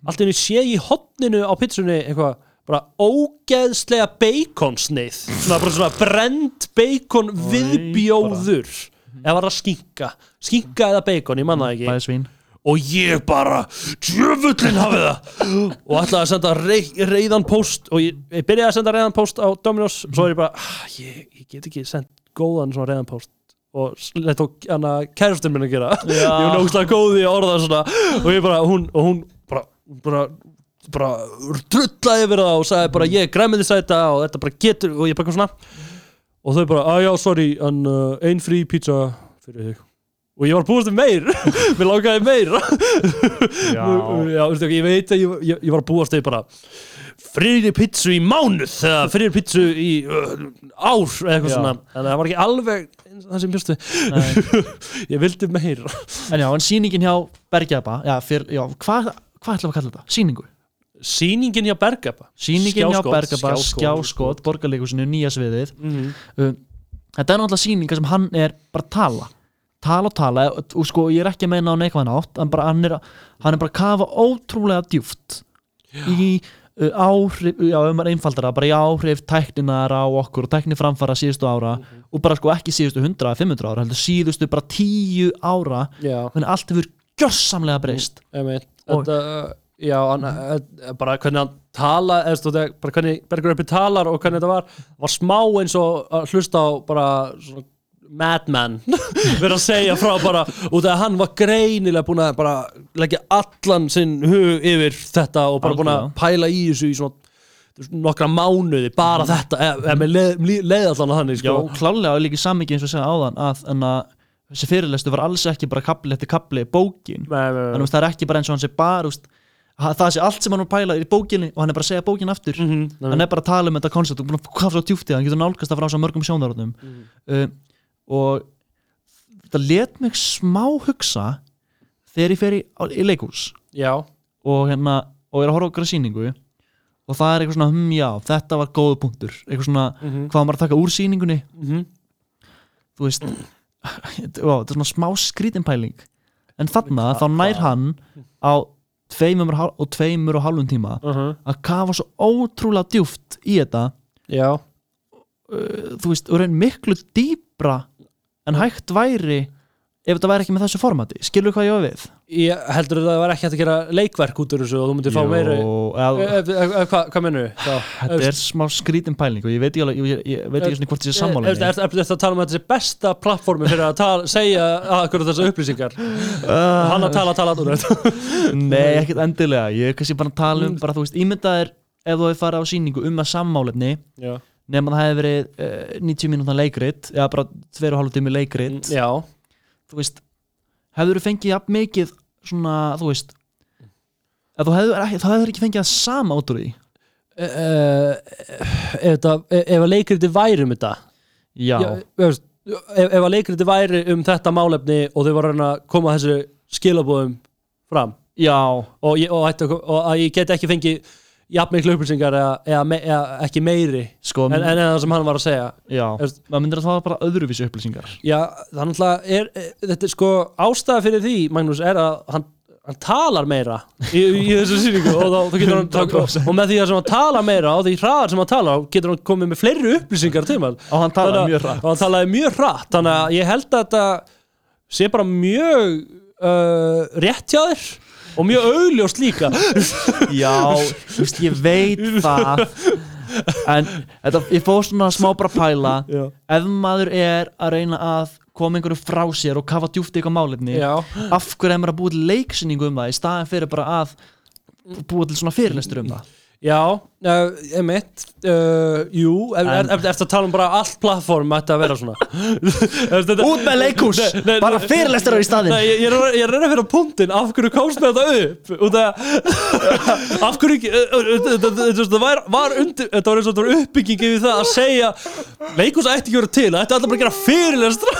Allt henni sé ég í hotninu á pítsunni eitthvað bara ógeðslega baconsneið. Svona bara svona brend bacon viðbjóður. eða var það skinka? Skinka eða bacon, ég manna ekki. Bæði svín og ég bara djöfullin hafið það. Og ætlaði að senda rey, reyðan post og ég, ég byrjaði að senda reyðan post á Dominos. Svo er ég bara, ah, ég, ég get ekki sendt góðan svona reyðan post og lett tók hana kærastinn minn að gera ég var náttúrulega góð í að orða svona. Og ég bara, hún, og hún bara, bara bara drullaði yfir það og sagði bara ég græmið þess að þetta og þetta bara getur og ég bara kom svona. Og þau bara, að já, sorry en uh, ein frí pizza fyrir þig. Og ég var búist um meir. Mér langaði meir Já, Já, veistu ekki, ég veit að ég, ég, ég var búast þau bara friðri pizzu í mánuð eða friðri pizzu í uh, ár eða eitthvað Já. svona. Þannig að það var ekki alveg eins og það sem bjóstu. Nei. ég vildi meir En já, en sýningin hjá Bergjaba Já, fyr, já hvað hva ætlum við að kalla þetta? Sýningu? Sýningin hjá Bergaba Sýningin hjá Skjáskot, Bergaba, skjáskot. Borgarleikusinu, nýja sviðið. Mm um, Þetta er náttúrulega sýninga sem hann er bara að tala. Tala og tala. Og sko ég er ekki að meina á neikvæðan átt hann, bara, hann, er, hann er bara að kafa ótrúlega djúft í uh, áhrif, já, ef maður einfaldar það bara í áhrif tækninar á okkur og tækni framfara síðustu ára og bara sko ekki síðustu 100, 500 ára heldur síðustu bara 10 ára þannig allt hefur gjörsamlega breyst. einmitt. Og- þetta, já, hann, eh, bara hvernig hann tala eða þegar, bara hvernig Bergur Uppi talar og hvernig þetta var var smá eins og að hlusta á bara svona madman verið að segja frá bara út af að hann var greinilega búin að bara leggja allan sinn hug yfir þetta og bara búin að pæla í þessu í svona nokkra mánuði, bara þetta eða eða með leið, leið allan að hann Já, sko. klálega og líka samingi eins og segja áðan að, en að þessi fyrirlestu var alls ekki bara kapli eftir kapli bókin. En það er ekki bara eins og hann sé bara úst, það sé allt sem hann var að pæla í bókinni og hann er bara að segja bókin aftur. Mhm, nei, hann er bara að tala um þetta koncept og að djúpt í það, hann getur nálgast það frá svo mörgum sjónarotnum Mhm. uh, og þetta let mig smá hugsa þegar ég fer í, í leikús Já, og hérna og er að horfa á okkur sýningu. Og það er eitthvað svona, hm, já, þetta var góðu punktur. Eitthvað svona, Mhm. hvað var maður að taka úr sýningunni? Mhm, þú veist ó, þetta er svona smá skrítinpæling. En þarna þá nær hann á tveimur og tveimur og halvum tíma mhm, að kafa svo ótrúlega djúft í þetta. Já. Uh, þú veist, og raun miklu dýbra en hægt væri ef þetta væri ekki með þessu formati skilur hvað ég á við? Ég heldur að það var ekki hægt að gera leikverk út úr þessu og þú myndir fá meiri Jó, Eh, eh, eh, Hvað mennur þú? þetta er smá skrítinpæling og ég veit ekki, alveg- ég, ég, ég veit ekki svona hvort þessi Er sammálinni þetta að tala um sé besta plattformi fyrir að tala, segja akkur þessar upplýsingar? Uh, Hann að tala, tala Nei, ekkert endilega, ég er kannski bara að tala um bara, þú veist, ímyndaðir ef þú hefur farið á sýningu um að sammálefni Já, nema það hefði verið uh, 90 mínúta leikrit eða bara 2,5 tími leikrit. Já, þú veist, hefur þú fengið jafn mikið svona, þú veist þú hefur, ekki, fengið það sama út úr því? Uh, ef, ef að leikriti væri um þetta? Já, Já, ef, ef að leikriti væri um þetta málefni og þau voru að að koma þessu skilabóðum fram? Já, og, ég, og, að- og að ég get ekki fengið jafn miklu upplýsingar eða, eða, me, eða ekki meiri sko en, en það sem hann var að segja. Já, veist- maður myndir að það var bara öðruvísi upplýsingar. Já, þannig að er, er, þetta er sko ástæða fyrir því, Magnús, er að hann, hann talar meira í, í þessu sýningu og, þá, þá getur hann, og, og með því að hann talar meira og því hraðar sem hann talar, getur hann komið með fleiri upplýsingar til og rætt og hann talaði mjög hratt þannig að ég held að þetta sé bara mjög uh, rétt hjá þér og mjög augljóst líka. Já, þú veist, ég veit það. En þetta, ég fór svona smá bara pæla. Já, Ef maður er að reyna að koma einhverju frá sér og kafa djúpt í eitthvað málefni já, Af hverju er maður að búa til leiksýningu um það Í staðin fyrir bara að búa til svona fyrirlestur um það já uh, emitt uh, Jú, ef, En- er, er, eftir að tala um bara allt plattform ætti að vera svona Út með leikhús, bara fyrirlestur í staðinn Nei, ég, ég, er, að- ég er að reyna að finna punktin af hverju komst með þetta upp að af hverju ekki uh, uh, uh, uh, uh, það var, var undir þetta var eins og þetta var uppbygging yfir það að segja leikhús ætti ekki að vera til það ætti alltaf bara að gera fyrirlestra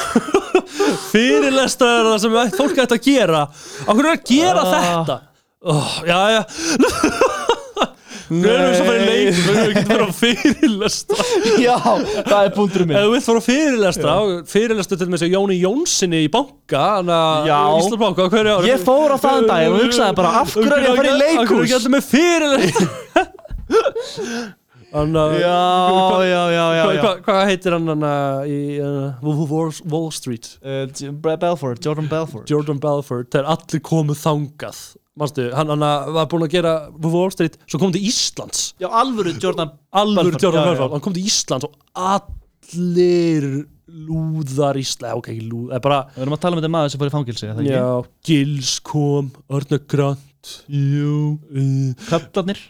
fyrirlestra er það sem fólk ætti að gera af hverju er að gera Ah. þetta oh, já, já Við erum svo fyrir leikhús við getum bara fyrirlestra. Já, það er punkturinn Ef minn þú vilt fara að fyrirlestra fyrirlestu til með Jóni Jónssoni í banka Já. Íslandbanka hverju ári Ég fór á það en dag og hugsaði bara Af hverju er ég að fara í Af hverju er ekki allir með fyrirlestra? Þannig að Já, já, já, Hvað heitir hann hann í uh, Wall, Street? Uh, Belford, Jordan Belford Jordan Belfort þegar allir komu þangað Manstu, hann, hann var búinn að gera Wall Street, svo kom til Íslands. Já, alvöru Jordan alveg Belfort, Jordan já, já. Belfort, hann kom til Íslands og allir lúðar Ísland, ok, ekki lúð, eða bara Við erum að tala um þetta maður sem fór í fangilsi, er það ekki? Já, Gils kom, Örna Grant Jú uh, Kallarnir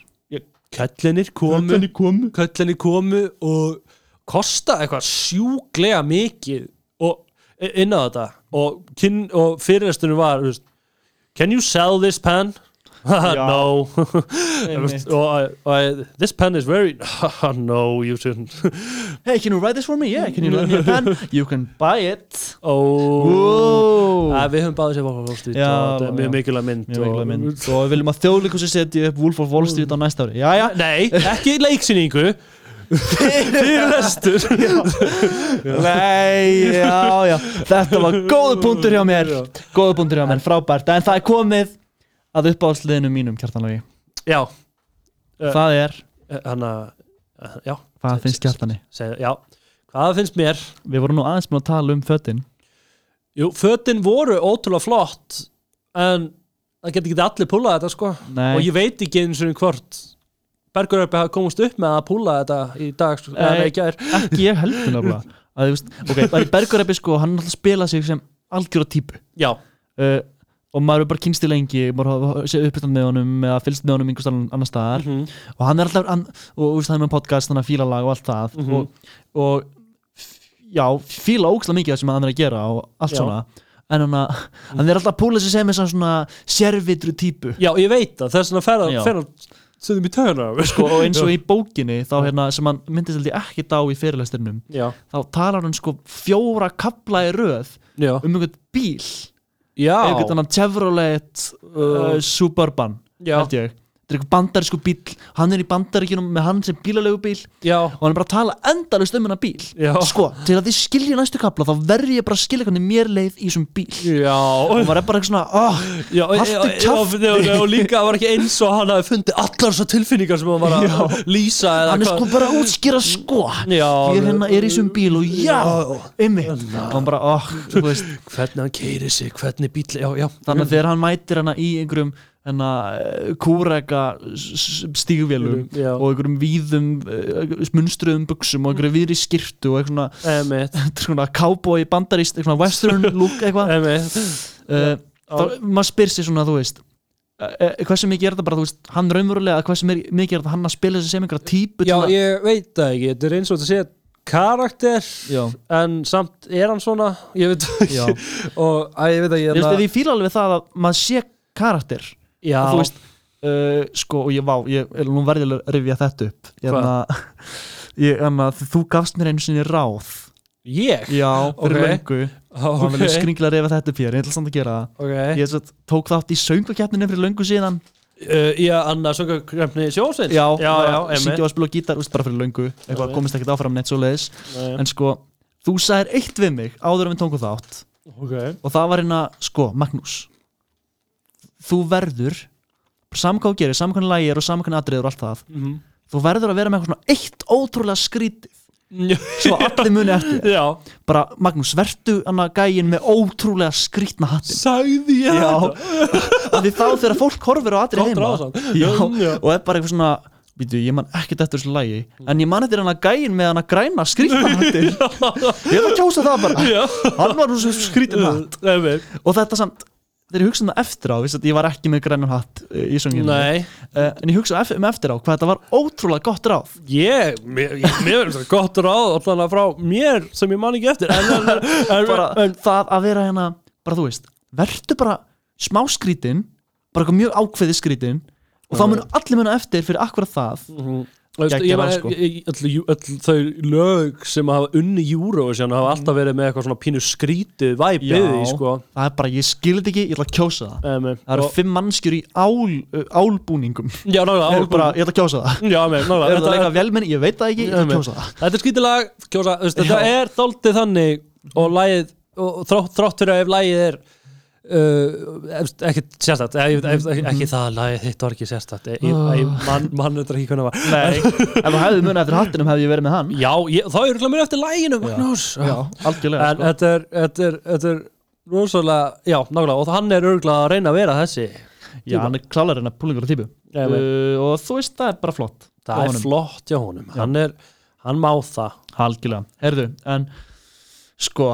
Köllinir komu. Komu. Köllinir komu og kosta eitthvað sjúklega mikið og inn á þetta. Og, kyn, og fyrirrestunum var þú veist, can you sell this pen? no I, I, this pen is very no you shouldn't Hey, can you write this for me? Yeah, can you lend me a pen? You can buy it oh. Æ, við höfum báðið sér Wolf of Wall Street Já, og já. mjög mikilvæg mynd Mjög mynd Og við viljum að þjóðleikursi setja upp Wolf of Wall Street á næsta ári Jæja Nei, ekki leiksýningu Fyrirrestur Nei, já, já. Þetta var góðu punktur hjá mér. Góðu punktur hjá mér, frábært. En það er komið að uppáhaldsliðinu mínum, kjartanlagi Já, Eh. Það er, hann að Já, hvað finnst kjartani? segja, já. Hvað finnst mér? Við vorum nú aðeins með að tala um fötin. Jú, fötin voru ótrúlega flott en það getur ekki allir púlað þetta sko. Nei. og ég veit ekki eins og hvort Berguröppi hafa komast upp með að púla þetta í dag sko, eða ekki er Ekki ég heldur að, það er Bergur Eppi sko, hann spila sig sem algjöra típu Já, uh, og maður er bara kynst í lengi maður hafa séð uppbyttan með honum eða fylgst með honum einhvers annar staðar Mhm. og hann er alltaf hann, og hann er með podcast, þannig að fíla lag og allt það Mhm. og, og f- já, fíla ógslag mikið það sem hann er að gera og allt Já. svona en hann, að, hann er alltaf að púla sig sem er svona sérvitru típu já, ég veit það þess vegna fer Já. Setjum í töðunar sko, og eins og í bókinni þá hérna, sem hann myndist ég ekki á í fyrirlesturinnum Já, þá talar hann sko fjóra kapla í röð já, um einhvern bíl. Einhvern annan Chevrolet uh, Suburban já, held ég þetta er einhver bandarísku bíl hann er í bandaríkjunum með hann sem bílalegu bíl já, og hann er bara að tala endalust um hennar bíl. Já. sko, til að þið skilja næstu kapla þá verður ég bara að skilja hvernig mér leið í þessum bíl. Já. Og maður er bara eitthvað svona oh, Já, og, Haltu og, kjafti. og, og, og líka var ekki eins og hann hafi fundið allar þessar tilfinningar sem hann var að lýsa eða hann er hvað. sko bara að útskýra sko. Já, ég hérna er í þessum bíl og já, einmitt. Og hann bara, oh, þú veist. Hvernig hann keiri sig, hvernig bíl já, já, þannig að þegar hann mætir hana í einhverjum kúrega s- s- stígvélum og einhverjum víðum uh, munstruðum buksum og einhverjum víðri skirtu og eitthvað svona, cowboy bandarist, eitthvað western look eitthvað. Uh, maður spyr sér svona, þú veist uh, uh, hversu mikið er þetta bara, þú veist, hann raunverulega hversu mi- mikið er þetta hann að spila þessi sem einhverja típu Já, ég veit það ekki, þetta er eins og þetta sé karakter Já. en samt er hann svona ég veit það ekki. Og að ég veit ekki Ég veist, ef ég fíla alveg það að maður sé karakter Já, og þú veist, uh, sko, og ég vá ég, ég, nú verði ég að rifja þetta upp. Hérna, ég, hérna, þú gafst mér einu sinni ráð. Ég? já, fyrir Ok. löngu. Og hann vilja Ok, skringilega að rifja þetta upp hér, ég ætla samt að gera það. Ok. Ég satt, tók þátt í söngukeppninu fyrir löngu síðan. Uh, Já, Anna Söngarkrefni sjósins já, já, já, emitt og spila gítar, úst, bara fyrir löngu. Eitthvað Ok. komist ekkert áfram neitt svo leiðis en sko, þú sagðir eitt við mig áður en við tókum þátt. Og það var hérna, sko, Magnús þú verður þú gerir, hvað lægir og hvað atriður og allt það Mhm. þú verður að vera með eitthvað svona eitt ótrúlega skrítið. Svo allir muni eftir. Já, bara Magnús, vertu hana gægin með ótrúlega skrítna hattin sagði ég þetta? Því þá þegar fólk horfir á atrið heima og er bara eitthvað svona Býtu, ég man ekkert eftir þessu lægi En ég man eftir hana gægin með hana græna skrítna hattin Ég er að kjósa það bara. Hann var nú svo skrítin hatt. Emitt Og þetta samt, þegar ég hugsa um það eftir á vissi, að Ég var ekki með grænan hatt uh, í sönginu Nei, uh, En ég hugsa um eftir á Hvað þetta var ótrúlega gott ráð. Ég, mér, finnst það gott ráð allan frá mér sem ég man ekki eftir. En, en, en, bara en, það að vera hérna Bara þú veist, vertu bara smá skrítin Bara mjög ákveði skrítin Og þá munu allir muna eftir fyrir akkurat það. Mhm. Þú sko. þau lög sem hafa unni Eurovision hafa alltaf verið með eitthvað svona pínu skrítið væpið í sko. Það er bara, ég skilði ekki, ég ætla að kjósa það. Um, Það eru fimm mannskjur í ál, álbúningum. Já, nálega, bara, ég ætla að kjósa það. Já, með, nálega Er þetta, leika velmenni? Ég veit það ekki, ég ætla að kjósa það. Þetta er skrítilag kjósa, þú veist, Þetta er þáldið þannig og lagið og þrátt fyrir að ef lagið er uh, ekkert sérstætt ekki, ekki, ekki það að þitt var ekki sérstætt ég, ég, ég man, man þetta ekki hvernig það var. Nei, ef þú hefði munið eftir hattinum hefði ég verið með hann. Já, ég, þá er ég mér eftir Já, algjörlega En sko. þetta er, þetta er, þetta er rosalega, já, nákvæmlega. Og hann er örgulega að reyna að vera þessi Já, hann er klálar en að púlingur á típu. Já, uh, Og þú veist, það er bara flott það er flott hjá honum. Hann er, hann má það. Algjörlega, herðu, en Sko,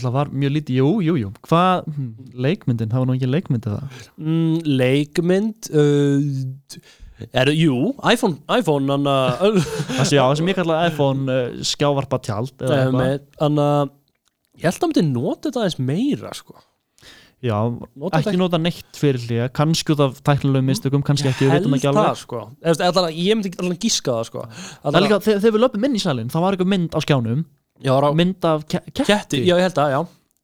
það var mjög lítið Jú, jú, jú, hvað hm, Leikmyndin, það var nú ekki leikmyndið það mm, leikmynd uh, er, jú, iPhone iPhone, hann að Það sé, já, það sem ég kalla iPhone uh, skjávarpa tjald eða eitthvað. hann að ég held að myndi nota þetta aðeins meira sko. Já, Nota ekki nota neitt fyrir hlýja kannski út af tæknilegum mistökum, kannski ekki, við held veitum ekki það alveg sko. Eða, allan, ég myndi allan gíska það sko. Það er líka, þegar við löpum inn í salin, þá var eitthvað mynd á skjánum já, rá, mynd af ke ketti, ketti, já ég held að já.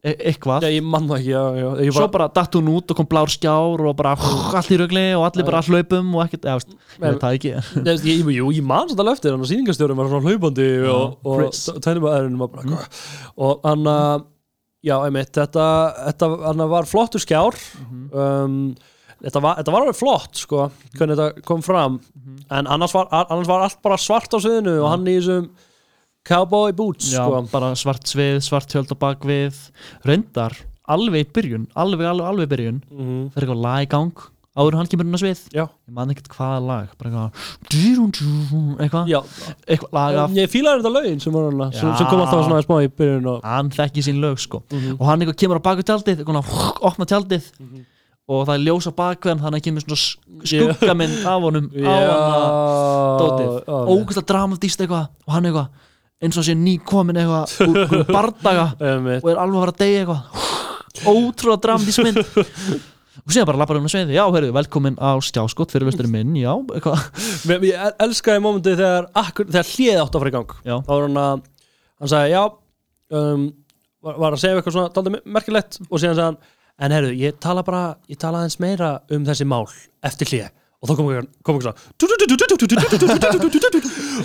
E eitthvað? Já ég mann það ekki já, já. Ég svo bara datt hún út og kom blár skjár og bara allt í rögli og allir bara hlaupum og ekkert, veist, ég veit það ekki. ég, jú, ég man svolítið alveg eftir hann og sýningastjórum var svona hlaupandi og, og Chris. tennumæðurinn var bara mm. og hann að já, einmitt, þetta, þetta hann var flottur skjár. Um, þetta, var, þetta var alveg flott sko, hvernig þetta kom fram. En annars var, annars var allt bara svart á sviðinu og hann í þessum cowboy boots Já, sko. bara svart svið, svart tjöld á bakvið reyndar, alveg í byrjun alveg, alveg, alveg í byrjun mm það er eitthvað lag í gang. Áður hann kemur inn á svið. Já. ég man ekkert hvaða lag bara eitthvað eitthvað, eitthvað lag af ég fílaði þetta lögin sem, hana, sem, sem kom alltaf svona smá í byrjun og, hann þekki sín lög sko. Mhm. og hann eitthvað kemur á baku tjaldið eitthvað, opna tjaldið. Mhm. og það er ljós á bakveðan þannig að kemur svona sk- skuggamind af honum á hana dótið. Ógæslega dramatíst eitthvað. Og hann eitthvað eins og sé ný komin eitthvað úr bardaga Einmitt. og er alveg að fara að deyja eitthvað. Ótrúlega dramatísk mynd. Og síðan bara lappar hann að sveiði já, heyrðu, velkomin á skjáskott fyrir vesturinn minn. Já, Mér, ég el- elskaði mómentið þegar, þegar hlið átt að fara í gang. Já. þá var hann að hann sagði já um, var, var að segja eitthvað svona daldið merkilegt. Og síðan sagði hann en herru, ég tala bara, ég tala aðeins meira um þessi mál eftir hlið og þá kom eitthvað, kom eitthvað svona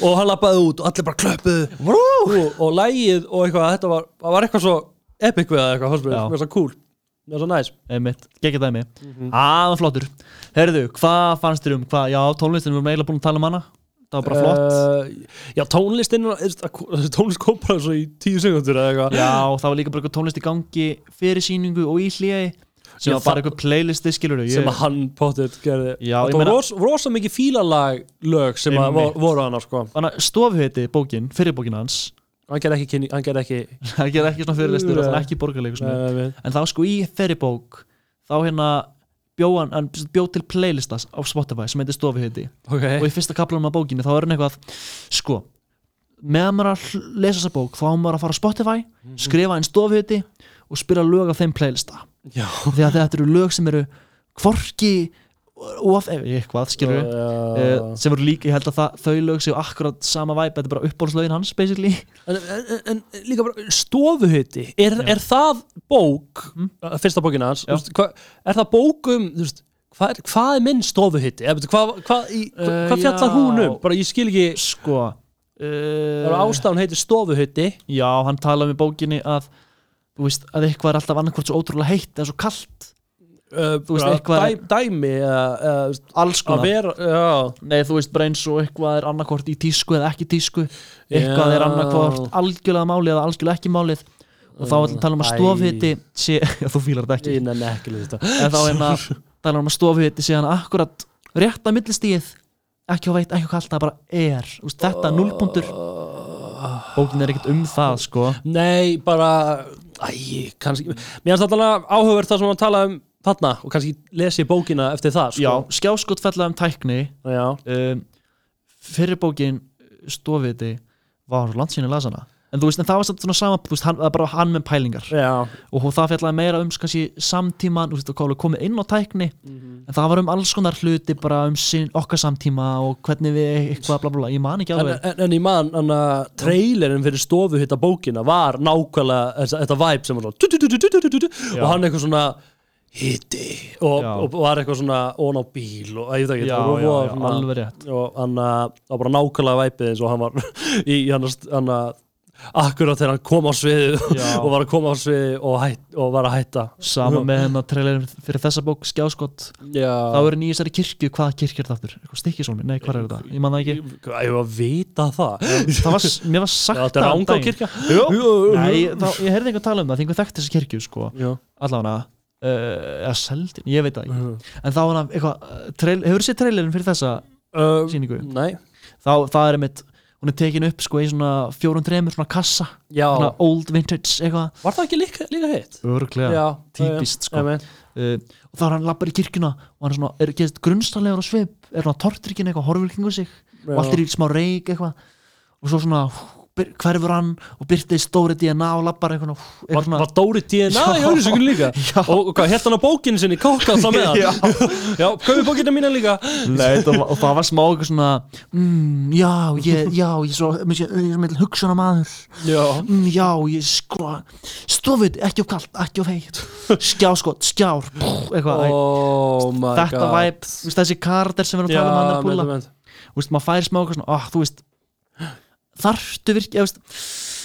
og hann lappaði út og allir bara klöppuðu og, lægið og eitthvað þetta var, það var eitthvað svo epic við það eitthvað, fannst mér, Já. mér var svo cool mér var svo næs einmitt, geggja dæmi Mhm. mm -hmm. flottur, heyrðu, hvað fannst þér um hvað, já, tónlistin, við erum eiginlega búin að tala um hana það var bara flott uh, já, tónlistin tónlist kom bara svo í tíu sekundur eða eitthvað Já, það var líka bara tónlist í gangi fyrir síningu og í hljegi sem var bara eitthvað playlisti skilur sem að hann potið gerði. Já, ég það var ros, rosa mikið fílalag lög sem að voru hann sko. Þannig stofheiti bókin, fyrir bókin hans hann gerði ekki, hann gerði ekki ekki svona fyrirlistur og er ekki borgarleikus uh, en þá sko í þeirri bók þá hérna bjó hann, hann bjó til playlistas á Spotify sem heitir stofheiti og ok í fyrsta kaplanum af bókinni þá er hann eitthvað sko, meðan maður að lesa þessa bók þá á maður að fara á Spotify skrifa einn stofheiti og spila lög af þeim playlista já. Því að þetta eru lög sem eru hvorki of, eitthvað, skilur uh, sem eru líka, ég held að það, þau lög séu akkurat sama væp, þetta er bara uppbólslögin hans basically, en, en, en líka bara stofuhutti er, er það bók uh, fyrsta bókina hans er það bók um veist, hvað, er, hvað er minn stofuhutti hvað, hvað, hvað, Eh, fjallar hún um? Bara ég skil ekki sko uh, ástafan heitir stofuhutti já, hann talaði um í bókinni að þú veist, að eitthvað er alltaf annarkvort svo ótrúlega heitt eða svo kalt, uh, Þú veist, eitthvað er- dæ, dæmi þú veist, alls konar. nei, þú veist, bara eins og eitthvað er annarkvort í tísku eða ekki tísku. Eitthvað Já. er annarkvort algjörlega málið eða algjörlega ekki málið. Og þá að tala um að Æ. stofhiti sé, þú fílar þetta ekki. Ég nenni ekki lítið. En þá hérna tala um að stofhiti sé hann akkurat rétt að millistíð ekki á veit, ekki á kalt, það bara er. Veist, þetta er nullpuntur bókin er ekkert um það sko. Nei, bara Æ, kannski Mér finnst alltaf áhugavert það sem hann tala um þarna og kannski lesi bókina eftir það sko. já, skjáskot fellaði um tækni. Um, fyrir bókin stofiti var landsýni lasana en þú veist, en það var samt svona saman þú veist, hann, það var bara hann með pælingar. Já. og það fjallaði meira um kannski, samtíman, þú veist, það komið inn á tækni. Mm -hmm. en það var um alls konar hluti bara um sin, okkar samtíma og hvernig við eitthvað, bla bla bla, ég man ekki alveg. En, en, en ég man, þannig að uh, trailerin fyrir stofu hitta bókina var nákvæmlega þetta vibe sem var svona og hann eitthvað svona hitti og, og var eitthvað svona ón á bíl og ég veit ekki alveg rétt. og hann uh, var bara nákvæmlega væpið eins og hann var í hann að akkurat þegar hann kom á sviði Já. og var að koma á sviði og, hætt, og var að hætta sama með hennar trailerin fyrir þessa bók skjáskot Já. þá er hann í þessari kirkju, hvaða kirkju er það aftur? stikkisólmi, nei, hvað er þetta? ég man það ekki Ég var að vita það það var, mér var sagt er það ánga daginn. kirkja Jú. Nei, þá, ég heyrði einhvern tala um það, því einhver þekkti þessa kirkju sko, allavega uh, eða seldin, ég veit það ekki Mhm. en þá var hann eitthvað, uh, trail, hefur þú séð trailerin fyrir þessa Uh, sýningu? Nei þá, það er einmitt, hún er tekin upp sko í svona fjórum tremur, svona kassa. Já. Svona old vintage, eitthvað. Var það ekki líka, líka hitt? örglega, Já típist sko. uh, og þá er hann lappar í kirkjuna og hann er svona, er gerst grunnstallegur á svip er hann tortrykkin eitthvað, horfur kringu sig og allt er í smá reik eitthvað. Og svo svona hú, hverfur hann og byrti stóri DNA og lappar eitthvað, Var, eitthvað var Dóri DNA í Já. auðlýsingunni líka? Já. og, hvað, á bókinu sinni kokka alltaf með hann? Já. já kaupi bókina mína líka. Nei, það og það var smá eitthvað svona mm, já, ég, já, ég svo ég er svo með hugsauna maður já, mm, já, ég sko stofið, ekki of kallt, ekki of heitt. Skjáskot, skjár pff, eitthvað, æ, oh my þetta væp þessi karakter sem við erum að tala um hann er með. Þú veist, maður færi smá eitthvað svona, ah, þú veist þarftu virki, ég veist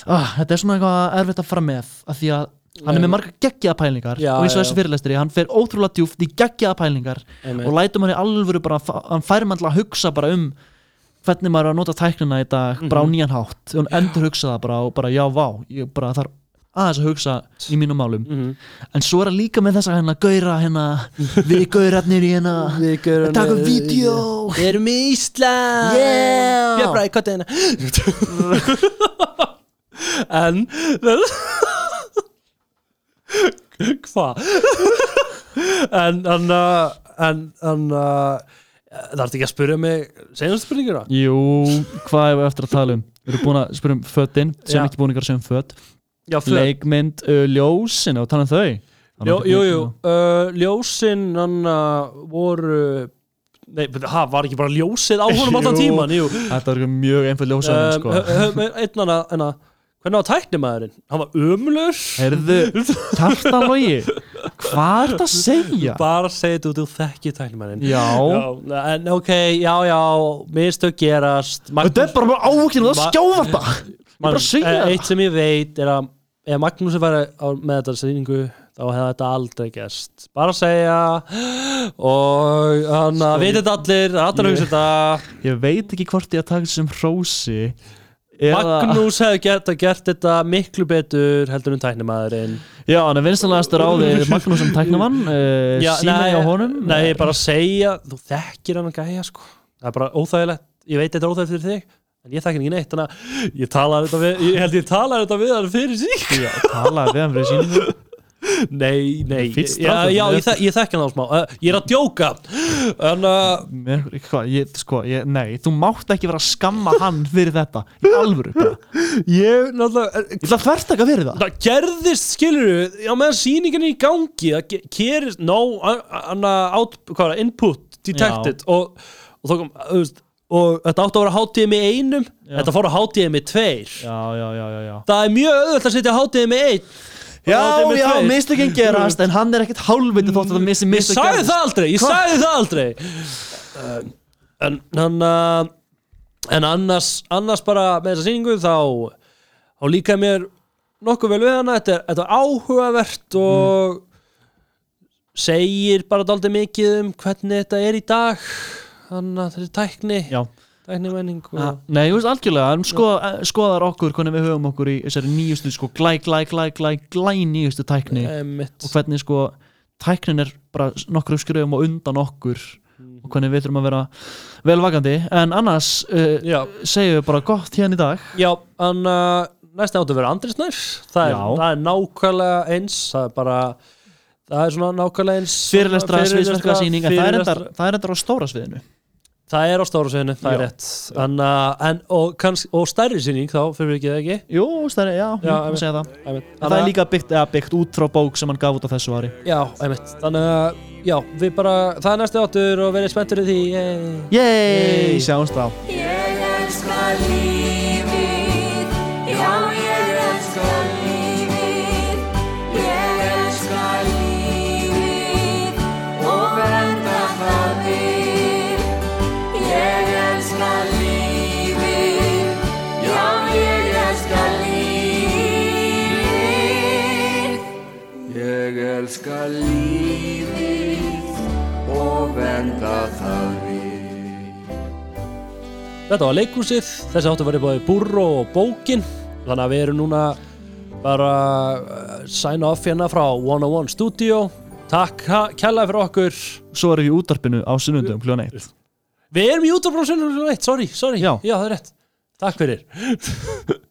ah, þetta er svona eitthvað erfitt að fara með af því að hann er með marga geggjaða pælingar Já, og eins og þessi fyrirlestri, hann fer ótrúlega djúft í geggjaða pælingar Einmitt. og lætum hann í alvöru bara, hann færi mann til að hugsa bara um hvernig maður er að nota tæknina í dag bara á Mhm. nýjan hátt, og hann endur hugsa það bara og bara já, vá, ég bara þarf aðeins að hugsa í mínum málum Mhm. en svo er hann líka með þessa hérna gauðra hérna, við gauðratnir í hérna Við taka vídeo Við erum í Ísland Yeah. Björn Bræði, hvað er hérna? En Hvað? En hann En hann Það er ekki að spyrja mig Senast spurninguna Jú, hvað er við eftir að tala um? Við erum búin að spyrja um fötin sem Já. ekki búin að segja um föt Já, Leikmynd, uh, ljósin og tala um þau. Það er Jú, jú, uh, Ljósin hann uh, voru Nei, ha, var ekki bara ljósið á honum Jú. tíman Jú. Þetta var mjög einföld ljósa um, sko. Einn hana, hana Hvernig var tæknimaðurinn? Hann var ömlur Heyrðu, Kjartan Logi Hvað er þetta að segja? Bara segja þetta út úr þekki tæknimaðurinn. Já, en ok, já, já Mistök gerast. Þetta er bara ákynna að skjáfa þetta að það. Eitt sem ég veit er að ef Magnús væri á, með þetta sýningu þá hefði þetta aldrei gerst. Bara að segja og hann að veit þetta allir Ég- hugsa þetta. Ég veit ekki hvort ég að taka þessum hrósi Magnús hefði gert, gert þetta miklu betur heldur en tæknimaðurinn. Já, hann er vinstanlegastur á því Magnús sem tæknamann uh, Já, Sína nei, á honum. Nei, bara segja, þú þekkir hann að gæja sko. það er bara óþægilegt. Ég veit þetta er óþægilegt fyrir þig en ég þekki hann ekki neitt þannig að ég talaði þetta við ég held ég talaði þetta við hann fyrir sík Já, talaði við hann fyrir síningu Nei, nei, Fínn já, já ég- þek, ég þekki hann á smá. Uh, Ég er að djóka. En uh, hvað, ég, sko, ég, nei, þú mátt ekki vera að skamma hann fyrir þetta. Í alvöru bara. ég náttúrulega Ég ætla að þverst ekki fyrir það. Það gerðist, skilur við Já, meðan sýningin er í gangi Það ge- gerist, no, anna out, hvað input detected og, og, þá kom, þú veist, og þetta átti að vera HTMI einum. Já. Þetta fór á HTMI tveir. Já, já, já, já, já. Það er mjög auðvitað að setja HTMI ein Já, HTMI já, tveir. mistökinn gerast en hann er ekkert hálfviti þótt að það missi Ég mistök sagði það aldrei, ég sagði það aldrei. Uh, En hann uh, En annars annars bara með þessa sýningu þá þá líkaði mér nokkuð vel við hana. Þetta er, þetta er áhugavert og segir bara daldið mikið um hvernig þetta er í dag þetta er tækni Já, tækni menning og... Nei, þú veist algjörlega, hann skoða, skoðar okkur hvernig við höfum okkur í þessari nýjustu sko glæ, glæ, glæ, glæ, glæ nýjustu tækni. Einmitt. og hvernig sko tæknin er bara nokkur skrifum og undan okkur og hvernig við þurfum að vera velvakandi. En annars uh, segjum við bara gott hérna í dag. Já en uh, næst áttu að vera Andri Snær. Það er, það er nákvæmlega eins það er bara það er svona nákvæmlega eins fyrirlestra, fyrirlestra, sviðsverka er endar, það er endar á stóra sviðinu Það er á stóra sviðinu, það er rétt. En, uh, en, og, kanns, og stærri sýning þá fyrir við ekki það ekki? Jú, er, já, já ég segja það. Einmitt. En það er líka byggt, ja, byggt út frá bók sem hann gaf út á þessu ári. Já, einmitt. Þannig að, já, við bara Það er næstu áttur og verið spenntur í því yay. Yey, sjáumst þá. Ég elska lífið, já ég Ég elska lífið og vernda það við. Þetta var leikhúsið. Þessi áttur var búið Búrro og Bókin. Þannig að við erum núna bara uh, sign off hérna frá 101 Studio. Takk kærlega fyrir okkur. Svo erum við í útarpinu á sunnundum kljóðan eitt. Við erum í útafrásunum, sorry, sorry. Já. Já, það er rétt. Takk fyrir